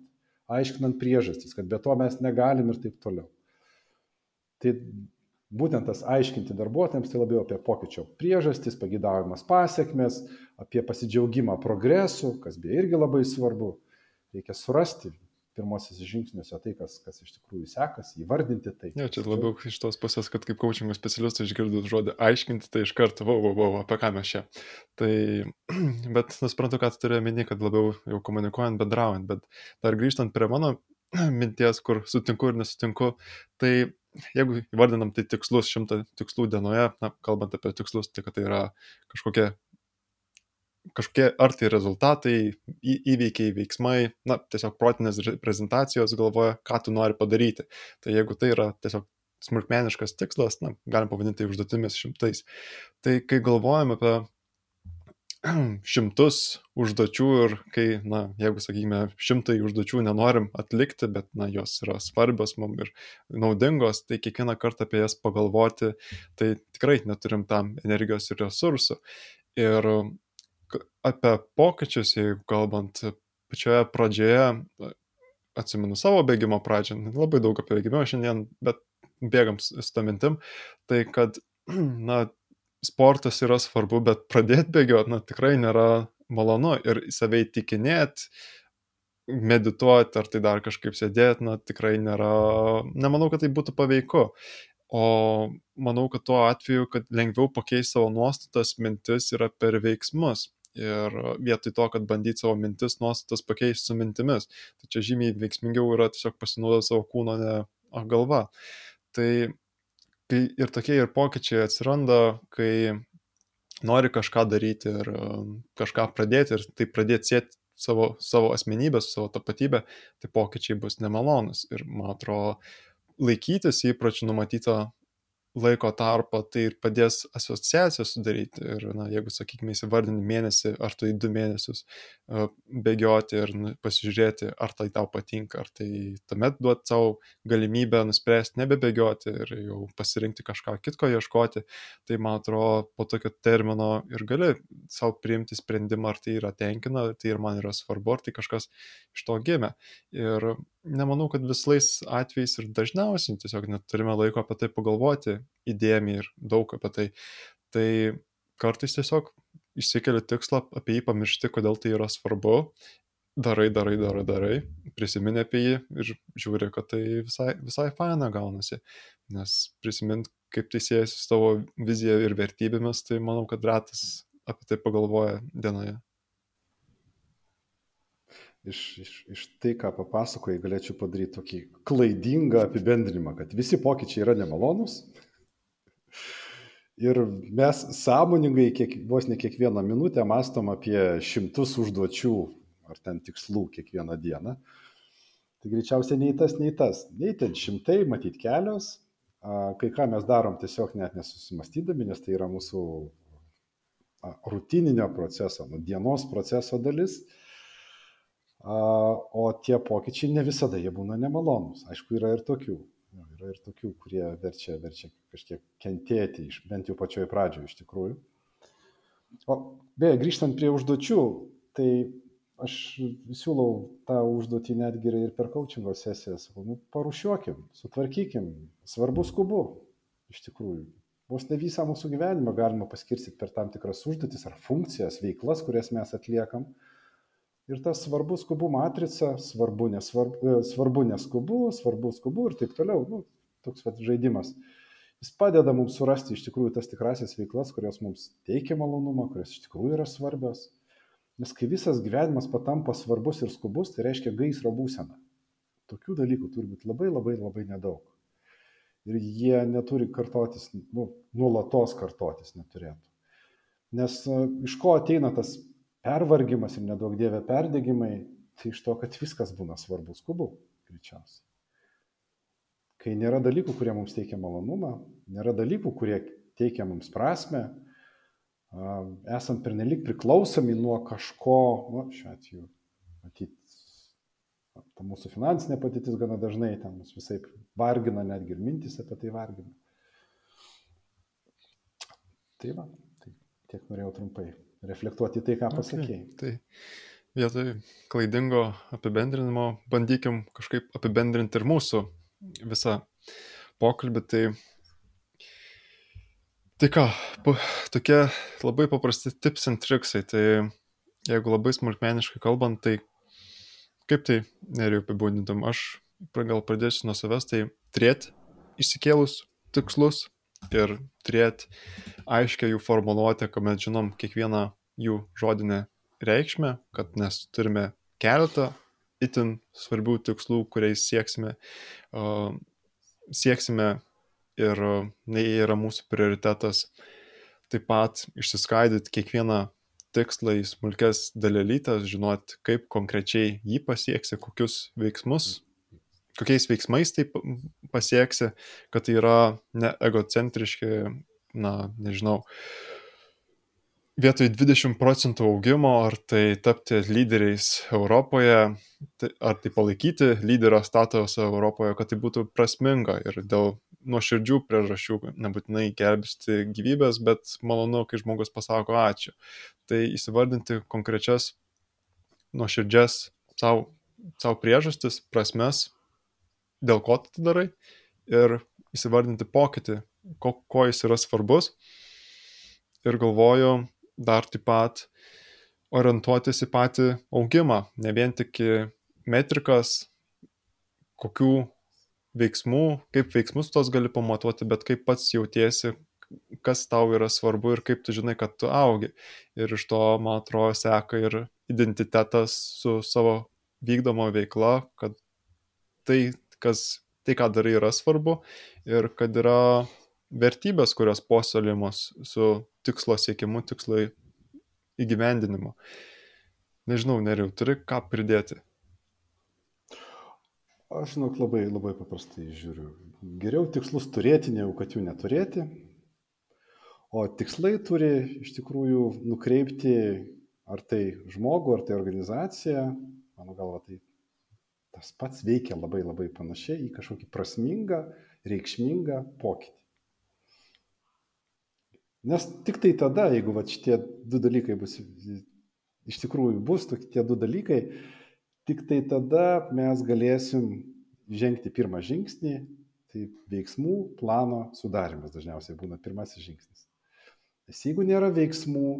aiškinant priežastis, kad be to mes negalim ir taip toliau. Tai būtent tas aiškinti darbuotojams, tai labiau apie pokyčio priežastis, pagydaujamas pasiekmes, apie pasidžiaugimą progresu, kas beje irgi labai svarbu. Reikia surasti pirmosios žingsniuose tai, kas, kas iš tikrųjų sekasi, įvardinti tai. Ne, čia labiau iš tos pusės, kad kaip coachingo specialistas išgirdus žodį aiškinti, tai iš karto, vau, vau, vau, apie ką mes čia. Tai, bet nusiprantu, ką tu turi omeny, kad labiau jau komunikuojant, bendraujant, bet dar grįžtant prie mano minties, kur sutinku ir nesutinku, tai jeigu įvardinam tai tikslus, šimtą tikslų dienoje, na, kalbant apie tikslus, tai kad tai yra kažkokie, kažkokie ar tai rezultatai, į, įveikiai, veiksmai, na, tiesiog protinės prezentacijos galvoja, ką tu nori padaryti. Tai jeigu tai yra tiesiog smulkmeniškas tikslas, na, galim pavadinti tai užduotimis šimtais. Tai kai galvojame apie šimtus užduočių ir kai, na, jeigu, sakykime, šimtai užduočių nenorim atlikti, bet, na, jos yra svarbios mums ir naudingos, tai kiekvieną kartą apie jas pagalvoti, tai tikrai neturim tam energijos ir resursų. Ir apie pokyčius, jeigu kalbant pačioje pradžioje, atsimenu savo bėgimo pradžią, labai daug apie bėgimą šiandien, bet bėgam su tą mintim, tai kad, na, sportas yra svarbu, bet pradėti bėgioti, na, tikrai nėra malonu ir savai tikinėti, medituoti ar tai dar kažkaip sėdėti, na, tikrai nėra, nemanau, kad tai būtų paveiku. O manau, kad tuo atveju, kad lengviau pakeisti savo nuostatas, mintis yra per veiksmus. Ir vietoj to, kad bandyti savo mintis, nuostatas pakeisti su mintimis. Tai čia žymiai veiksmingiau yra tiesiog pasinaudoti savo kūno, ne galva. Tai kai ir tokie ir pokyčiai atsiranda, kai nori kažką daryti ir um, kažką pradėti ir tai pradėti sėti savo, savo asmenybę, su savo tapatybę, tai pokyčiai bus nemalonus. Ir man atrodo, laikytis įpročių numatyto laiko tarpą tai ir padės asociaciją sudaryti ir na jeigu sakykime įsivardini mėnesį ar tai du mėnesius bėgioti ir nu, pasižiūrėti ar tai tau patinka ar tai tuomet duoti savo galimybę nuspręsti nebebėgioti ir jau pasirinkti kažką kitko ieškoti tai man atrodo po tokio termino ir gali savo priimti sprendimą ar tai yra tenkina tai ir man yra svarbu ar tai kažkas iš to gimė. Ir nemanau, kad visais atvejais ir dažniausiai tiesiog neturime laiko apie tai pagalvoti įdėmiai ir daug apie tai. Tai kartais tiesiog išsikeli tikslą, apie jį pamiršti, kodėl tai yra svarbu, darai, darai, darai, darai, prisimeni apie jį ir žiūri, kad tai visai, visai faina gaunasi. Nes prisimint, kaip tai siejasi su tavo vizija ir vertybėmis, tai manau, kad retas apie tai pagalvoja dienoje iš, iš, iš tai, ką papasakojai, galėčiau padaryti tokį klaidingą apibendrinimą, kad visi pokyčiai yra nemalonūs. Ir mes sąmoningai kiek, vos ne kiekvieną minutę mastom apie šimtus užduočių ar ten tikslų kiekvieną dieną. Tai greičiausiai nei tas, nei tas. Nei ten šimtai, matyt kelios. Kai ką mes darom tiesiog net nesusimastydami, nes tai yra mūsų rutininio proceso, nu, dienos proceso dalis o tie pokyčiai ne visada jie būna nemalonūs. Aišku, yra ir tokių. Yra ir tokių, kurie verčia, verčia kažkiek kentėti, iš, bent jau pačioj pradžioje iš tikrųjų. O beje, grįžtant prie užduočių, tai aš siūlau tą užduotį netgi ir per coachingo sesiją, sakau, nu, parušiuokim, sutvarkykim, svarbu skubu, iš tikrųjų. Vos ne visą mūsų gyvenimą galima paskirstyti per tam tikras užduotis ar funkcijas, veiklas, kurias mes atliekam. Ir ta svarbu skubu matrica, svarbu nesvarbu, e, svarbu neskubu, svarbu skubu ir taip toliau. Nu, toks vat, žaidimas. Jis padeda mums surasti iš tikrųjų tas tikrasias veiklas, kurios mums teikia malonumą, kurios iš tikrųjų yra svarbios. Nes kai visas gyvenimas patampa svarbus ir skubus, tai reiškia gaisro būsena. Tokių dalykų turi būti labai labai labai nedaug. Ir jie neturi kartotis, nu, nuolatos kartotis neturėtų. Nes e, iš ko ateina tas pervargimas ir nedaug dievė perdėgymai, tai iš to, kad viskas būna svarbu skubu, greičiausiai. Kai nėra dalykų, kurie mums teikia malonumą, nėra dalykų, kurie teikia mums prasme, esam pernelik priklausomi nuo kažko, nu, šiuo atveju, matyt, ta mūsų finansinė patirtis gana dažnai ten mus visai vargina, netgi ir mintis apie tai vargina. Tai va, tai tiek norėjau trumpai reflektuoti tai, ką pasakėjai. Okay, tai vietoj klaidingo apibendrinimo bandykim kažkaip apibendrinti ir mūsų visą pokalbį. Tai, tai ką, tokie labai paprasti tips and triksai. Tai jeigu labai smulkmeniškai kalbant, tai kaip tai neriu apibūdintum, aš gal pradėsiu nuo savęs, tai turėti išsikėlus tikslus, ir turėti aiškę jų formuluotę, kuomet žinom kiekvieną jų žodinę reikšmę, kad mes turime keletą itin svarbių tikslų, kuriais sieksime, uh, sieksime ir uh, jie yra mūsų prioritetas. Taip pat išsiskaidyti kiekvieną tikslą į smulkes dalelytas, žinot, kaip konkrečiai jį pasieksi, kokius veiksmus kokiais veiksmais tai pasieksi, kad tai yra ne egocentriški, na, nežinau, vietoj 20 procentų augimo, ar tai tapti lyderiais Europoje, tai, ar tai palaikyti lyderio statusą Europoje, kad tai būtų prasminga ir dėl nuoširdžių priežasčių, nebūtinai gelbsti gyvybės, bet malonu, kai žmogus pasako ačiū. Tai įsivardinti konkrečias nuoširdžias savo, savo priežastis, prasmes, dėl ko tu tai darai ir įsivardinti pokytį, ko, ko jis yra svarbus. Ir galvoju dar taip pat orientuotis į patį augimą, ne vien tik į metrikas, kokių veiksmų, kaip veiksmus tos gali pamatuoti, bet kaip pats jautiesi, kas tau yra svarbu ir kaip tu žinai, kad tu augi. Ir iš to, man atrodo, seka ir identitetas su savo vykdomo veikla, kad tai kas tai, ką darai, yra svarbu ir kad yra vertybės, kurios puoselėjamos su tikslo siekimu, tikslo įgyvendinimu. Nežinau, neriau, turi ką pridėti. Aš, žinok, labai, labai paprastai žiūriu. Geriau tikslus turėti, negu kad jų neturėti. O tikslai turi iš tikrųjų nukreipti ar tai žmogų, ar tai organizaciją, mano galva, tai tas pats veikia labai labai panašiai į kažkokį prasmingą, reikšmingą pokytį. Nes tik tai tada, jeigu va, šitie du dalykai bus, iš tikrųjų bus tokie du dalykai, tik tai tada mes galėsim žengti pirmą žingsnį, tai veiksmų plano sudarimas dažniausiai būna pirmasis žingsnis. Nes jeigu nėra veiksmų,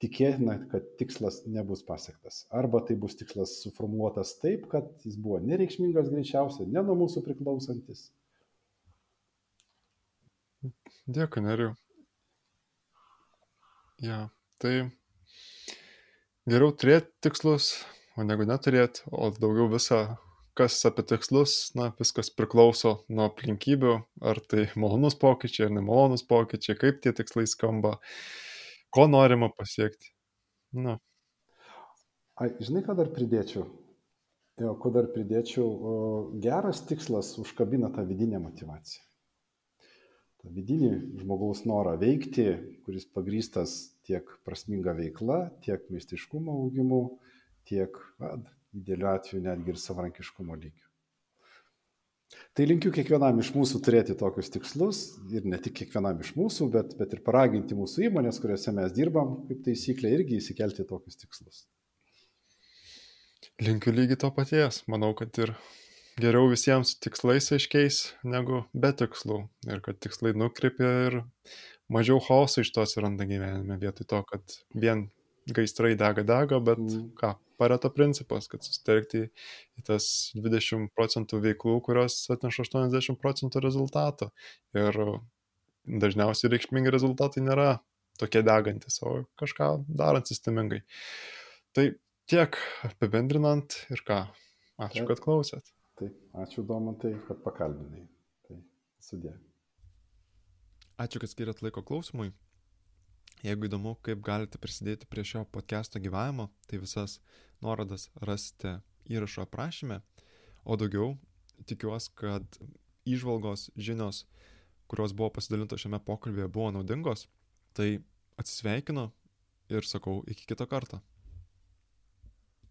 tikėtina, kad tikslas nebus pasiektas. Arba tai bus tikslas suformuoluotas taip, kad jis buvo nereikšmingas greičiausiai, ne nuo mūsų priklausantis. Dėkui, neriu. Ja, tai geriau turėti tikslus, o negu neturėti, o daugiau visą, kas apie tikslus, na, viskas priklauso nuo aplinkybių, ar tai malonus pokyčiai, ar nemalonus pokyčiai, kaip tie tikslai skamba, ko norima pasiekti. Na. Ai, žinai, ką dar pridėčiau? Jo, ko dar pridėčiau, o, geras tikslas užkabina tą vidinę motivaciją. Ta vidinį žmogaus norą veikti, kuris pagrystas tiek prasminga veikla, tiek mistiškumo augimu, tiek, na, idealiu atveju netgi ir savarankiškumo lygiu. Tai linkiu kiekvienam iš mūsų turėti tokius tikslus ir ne tik kiekvienam iš mūsų, bet, bet ir paraginti mūsų įmonės, kuriuose mes dirbam, kaip taisyklė, irgi įsikelti tokius tikslus. Linkiu lygiai to paties. Manau, kad ir geriau visiems tikslais aiškiais negu be tikslų. Ir kad tikslai nukreipia ir mažiau chaoso iš to atsiranda gyvenime, vietoj to, kad vien gaistrai dega dega, bet mm. ką, pareto principas, kad susitelkti į tas 20 procentų veiklų, kurios atneša 80 procentų rezultato. Ir dažniausiai reikšmingi rezultatai nėra tokie degantis, o kažką darant sistemingai. Tai tiek apibendrinant ir ką. Ačiū, kad klausėt. Taip, ačiū Domantai, kad pakalbinai. Tai sudė. Ačiū, kad skiriat laiko klausimui. Jeigu įdomu, kaip galite prisidėti prie šio podcast'o gyvavimo, tai visas nuorodas rasite įrašo aprašyme. O daugiau tikiuosi, kad išvalgos, žinios, kurios buvo pasidalintos šiame pokalbėje, buvo naudingos. Tai atsisveikinu ir sakau iki kito karto.